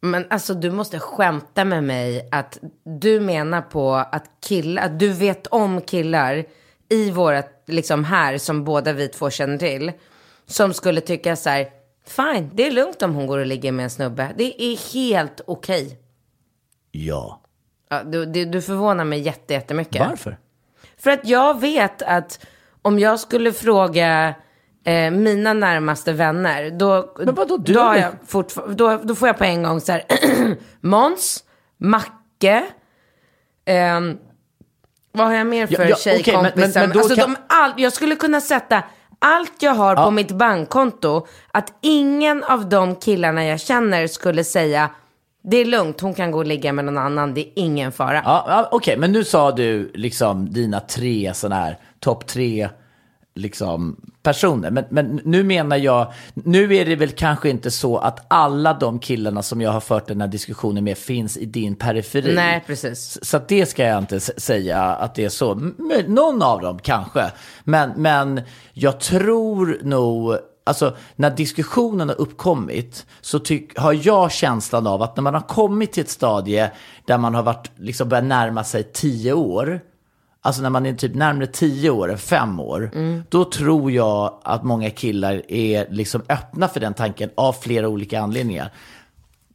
Men alltså du måste skämta med mig att du menar på att killar, att du vet om killar i vårat, liksom här som båda vi två känner till. Som skulle tycka så här, Fine, det är lugnt om hon går och ligger med en snubbe. Det är helt okej.
Ja.
Ja, du, du, du förvånar mig jätte, jättemycket.
Varför?
För att jag vet att om jag skulle fråga eh, mina närmaste vänner, då,
Men vadå, du
då, har jag fortfar- då, då får jag på en gång så här, Måns, Macke, ehm, vad har jag mer för
Ja, ja, okej,
tjejkompisar?
men- men- men då
alltså,
kan-
de, all, jag skulle kunna sätta allt jag har på mitt bankkonto, att ingen av de killarna jag känner skulle säga, det är lugnt, hon kan gå och ligga med någon annan, det är ingen fara.
Ja, ja, Okej, men nu sa du liksom dina tre sådana här, topp tre liksom, personer. Men, men nu menar jag, nu är det väl kanske inte så att alla de killarna som jag har fört den här diskussionen med finns i din periferi.
Nej, precis.
Så att det ska jag inte säga att det är så. M- Någon av dem kanske. Men, men jag tror nog, alltså när diskussionen har uppkommit så har jag känslan av att när man har kommit till ett stadie där man har varit, liksom börjat närma sig tio år, Alltså när man är typ närmare tio år än fem år, då tror jag att många killar är liksom öppna för den tanken av flera olika anledningar.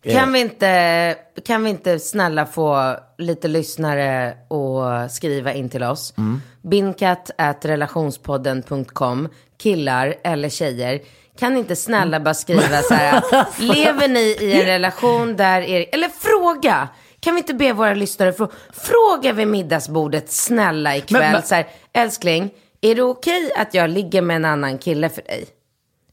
Kan vi, inte, kan vi inte snälla få lite lyssnare och skriva in till oss? Mm. relationspodden.com killar eller tjejer. Kan inte snälla bara skriva så här, att, lever ni i en relation där er, eller fråga. Kan vi inte be våra lyssnare frå, fråga vid middagsbordet snälla ikväll
Men- men-
så här, älskling, är det okej att jag ligger med en annan kille för dig?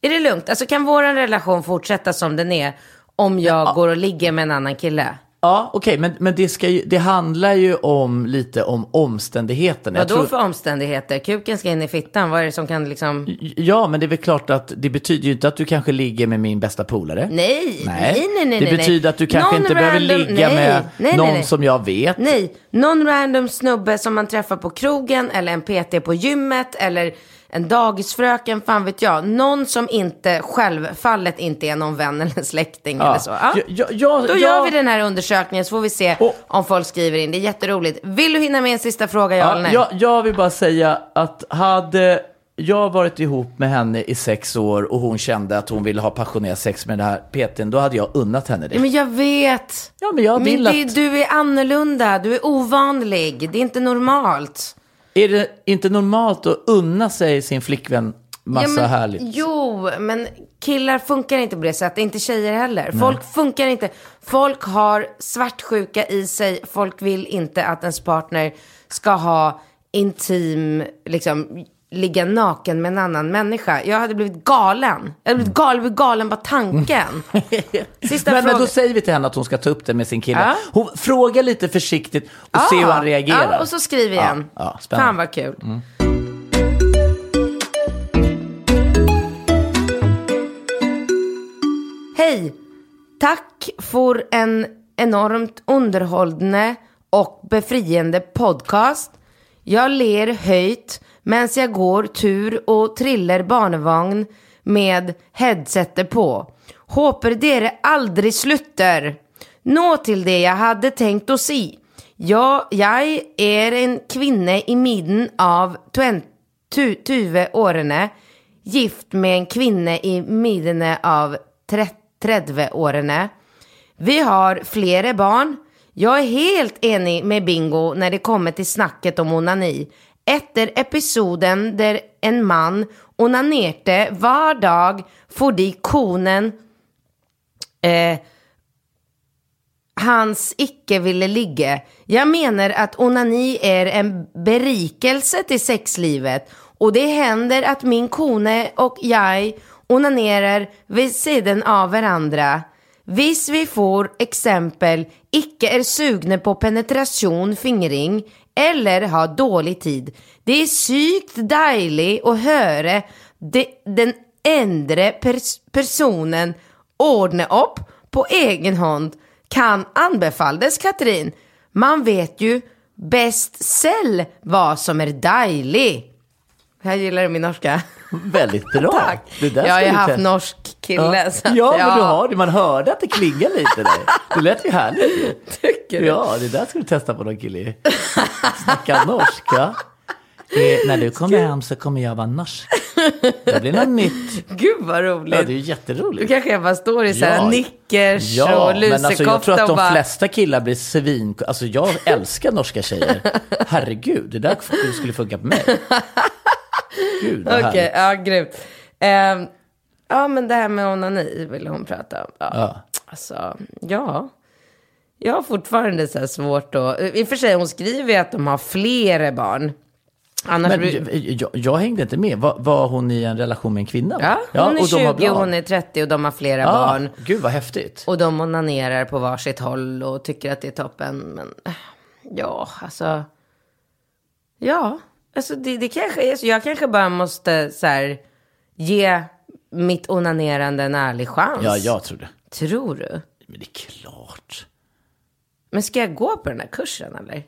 Är det lugnt? Alltså kan vår relation fortsätta som den är om jag går och ligger med en annan kille?
Ja, okej, men, men det, ska ju, det handlar ju om lite om omständigheterna. Jag
Vadå
tror-
för omständigheter? Kuken ska in i fittan. Vad är det som kan liksom...
Ja, men det är väl klart att det betyder ju inte att du kanske ligger med min bästa polare.
Nej, nej, nej, nej.
Det
nej.
betyder att du kanske
Någon
inte behöver
random-
ligga
nej,
med
nej,
någon
nej, nej.
som jag vet.
Nej, någon random snubbe som man träffar på krogen eller en PT på gymmet eller en dagisfröken, fan vet jag. Någon som inte självfallet inte är någon vän eller släkting eller så. Ja.
Ja, ja, ja,
Då
ja.
gör vi den här undersökningen så får vi se
Och-
om folk skriver in. Det är jätteroligt. Vill du hinna med en sista fråga, ja, eller
Ja,
nej?
jag, jag vill bara säga att hade jag varit ihop med henne i sex år och hon kände att hon ville ha passionerat sex med den här PTn, då hade jag unnat henne det.
Ja, men jag vet.
Ja, men jag vill
men det,
att...
Du är annorlunda, du är ovanlig. Det är inte normalt.
Är det inte normalt att unna sig sin flickvän massa
Ja, men,
härligt?
Jo, men killar funkar inte på det sättet, inte tjejer heller. Folk funkar inte. Folk har svartsjuka i sig. Folk vill inte att ens partner ska ha intim, liksom ligga naken med en annan människa. Jag hade blivit galen. Jag hade blivit galen, blev galen bara tanken. Sista
Men, men då säger vi till henne att hon ska ta upp det med sin kille.
Ja.
Hon frågar lite försiktigt och
Ja,
se hur han reagerar.
Ja, och så skriver jag
Ja,
igen.
ja, spännande.
Fan vad kul. Hej! Tack för en enormt underhållande och befriande podcast. Jag ler höjt medan jag går tur och triller barnevagn med headsetet på. Hoppas dere aldrig slutter. Nå till det jag hade tänkt att si. Ja, jag är en kvinna i mitten av 20 årene, gift med en kvinna i mitten av 30 årene. Vi har flera barn. Jag är helt enig med Bingo när det kommer till snacket om onani. Efter episoden där en man onanerte var dag fordi konen eh, hans icke ville ligga. Jag menar att onani är en berikelse till sexlivet och det händer att min kone och jag onanerar vid sidan av varandra. Visst vi får exempel icke är sugna på penetration, fingring eller ha dålig tid. Det är sykt dejligt att höra de, den ändre pers personen ordna upp på egen hand kan anbefalldes Katrin. Man vet ju bäst själv vad som är dejligt. Här gillar du min norska.
Väldigt bra.
Tack. Jag har ju haft norsk kille.
Ja,
så att
ja, men
jag-
du har det. Man hörde att det klingade lite där. Det lät ju härligt.
Tycker du?
Ja, det där ska du testa på någon kille. Snacka norsk, ja. Eh, när du kommer hem så kommer jag vara norsk. Det blir något nytt.
Gud vad roligt.
Ja, det är ju
Du
jätteroligt.
kanske jag bara står i så här
Ja.
nickers
Ja,
och
men alltså jag
lusekofta
tror att de
bara...
flesta killar blir svin... Alltså jag älskar norska tjejer. Herregud, det där skulle funka på mig. Gud, vad
Okej,
härligt.
ja grymt. Ehm, ja, men det här med onani ville hon prata om. Ja.
Ja.
Alltså, ja. Jag har fortfarande så svårt att... I och för sig, hon skriver ju att de har flera barn. Annars
Men jag, jag, jag hängde inte med. Var, var hon i en relation med en kvinna?
Ja, hon är
och de var
20
bra.
och hon är 30 och de har flera
Ja,
barn.
Gud vad häftigt.
Och de onanerar på varsitt håll och tycker att det är toppen. Men ja, alltså. Ja, alltså det, det kanske är så. Jag kanske bara måste så här, ge mitt onanerande en ärlig chans.
Ja, jag tror det.
Tror du?
Men det är klart.
Men ska jag gå på den här kursen eller?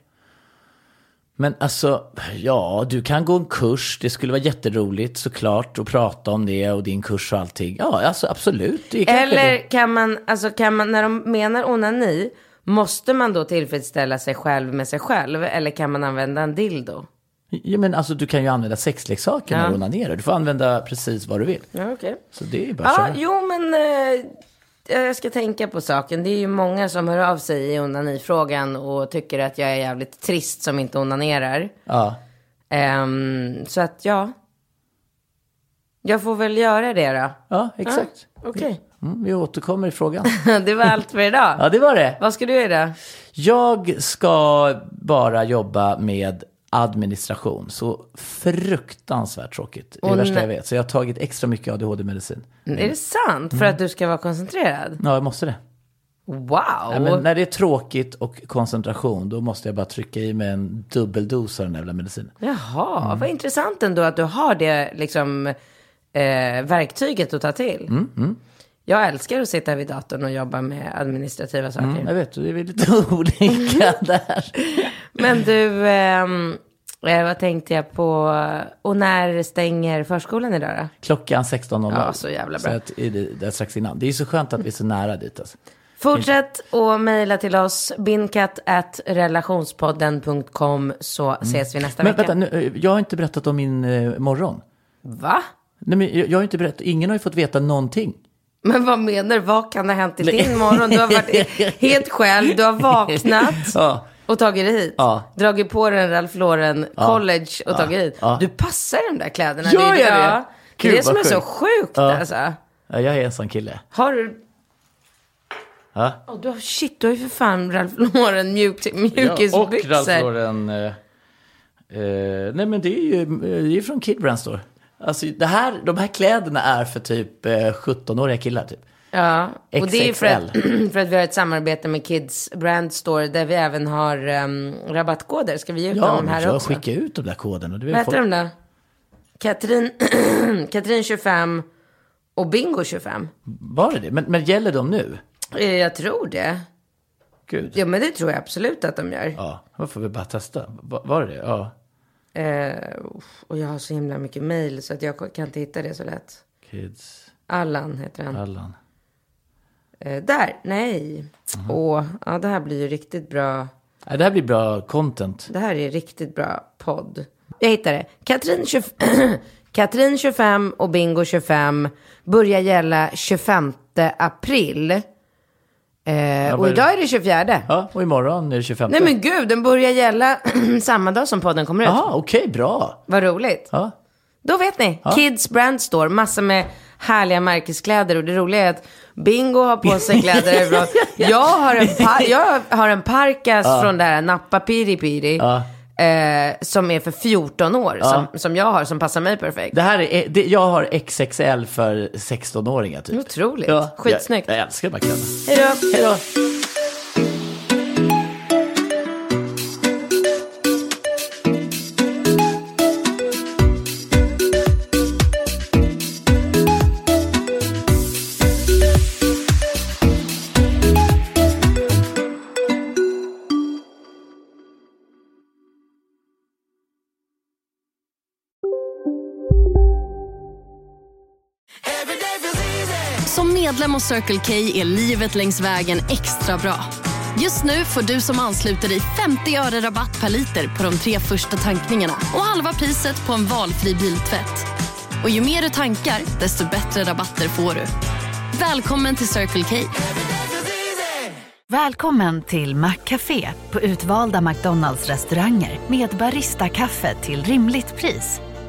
Men alltså, ja, du kan gå en kurs. Det skulle vara jätteroligt såklart att prata om det och din kurs och allting. Ja, alltså absolut. Det.
Eller kan man, alltså kan man, när de menar onani, måste man då tillfredsställa sig själv med sig själv? Eller kan man använda en dildo?
Ja, men alltså du kan ju använda sexleksaker när
Ja.
du onanerar. Du får använda precis vad du vill.
Ja, okej.
Så det är ju bara att
Ja,
köra.
jo men eh, jag ska tänka på saken. Det är ju många som hör av sig i onanifrågan och tycker att jag är jävligt trist som inte onanerar.
Ja.
Ehm, så att ja, jag får väl göra det då.
ja, exakt.
Okej,
Mm, vi återkommer i frågan.
det var allt för idag.
Ja, det var det.
Vad ska du göra?
Jag ska bara jobba med administration. Så fruktansvärt tråkigt. Det är det värsta jag vet. Så jag har tagit extra mycket ADHD-medicin.
Är det sant? För att du ska vara koncentrerad?
Ja, jag måste det.
Wow!
Men när det är tråkigt och koncentration, då måste jag bara trycka i mig en dubbeldos av den jävla medicinen.
Jaha,
Mm.
vad intressant ändå att du har det liksom, eh, verktyget att ta till.
Mm,
Jag älskar att sitta vid datorn och jobba med administrativa saker.
Mm, jag vet, det är lite olika där.
Men du, ehm, eh, vad tänkte jag på? Och när stänger förskolan idag då?
Klockan 16.00.
Ja, så jävla bra.
Så att, det, det är strax innan. Det är så skönt att vi är så nära dit. Alltså.
Fortsätt att mejla till oss, binkat.relationspodden.com så ses vi nästa
Men
vecka.
vänta, nu, eh, jag har inte berättat om min eh, morgon.
Va?
Nej, men jag, jag har inte berättat, ingen har ju fått veta någonting.
Men vad menar du? Vad kan ha hänt i din morgon? Du har varit helt själv, du har vaknat
Ja.
och tagit dig hit.
Ja.
Dragit på dig en Ralph Lauren college och tagit hit.
Ja.
Du passar de där kläderna.
Gör
det, är
det?
Ja. Det är
Gud,
det som är så
sjukt. Ja.
alltså.
Ja, jag är en sån kille.
Har du...
Ja.
Oh, du har, shit, du har ju för fan Ralph Lauren mjuk, mjukisbyxor.
Lauren. Eh, eh, nej men det är ju eh, det är från Kid Brand Store. Alltså det här, de här kläderna är för typ eh, 17-åriga killar typ.
Ja, och det är för att,
XXL.
för att vi har ett samarbete med Kids Brand Store där vi även har um, rabattkoder. Ska vi ge ut
Ja,
dem här
jag
också?
skickar ut de där koderna.
Vad heter
folk-
de då? Katrin, Katrin 25 och Bingo 25.
Var det det? Men, men gäller de nu?
Eh, Jag tror det.
Gud.
Ja, men det tror jag absolut att de gör.
Ja, då får vi bara testa. Va- Var det det? Ja.
Eh, och jag har så himla mycket mail så att jag kan inte hitta det så lätt.
Kids,
Allan heter han.
Allan.
Eh, där, nej.
Mhm.
Åh, ja, det här blir ju riktigt bra.
Ja, det här blir bra content.
Det här är riktigt bra podd. Jag hittade det. Katrin, 20, Katrin 25 och Bingo 25 börjar gälla 25 april. Eh, och idag är det 24.
Ja, och imorgon är det 25.
Nej men gud, den börjar gälla samma dag som podden kommer ut.
Jaha, okej, bra.
Vad roligt.
Ja.
Då vet ni. Kids Brand Store, massor med härliga märkeskläder. Och det roliga är att Bingo har på sig kläder. Jag har en, par- jag har en parkas från det här Nappa Piri Piri. Eh, som är för 14 år. Som, som jag har, som passar mig perfekt.
Det här är, det, jag har XXL för 16-åringar typ.
Otroligt. Skitsnyggt.
Jag, jag älskar de här kläderna.
Hej då.
Som Circle K är livet längs vägen extra bra. Just nu får du som ansluter dig 50 öre rabatt per liter på de tre första tankningarna och halva priset på en valfri biltvätt. Och ju mer du tankar, desto bättre rabatter får du. Välkommen till Circle K.
Välkommen till Maccafé på utvalda McDonalds restauranger med Baristakaffe till rimligt pris.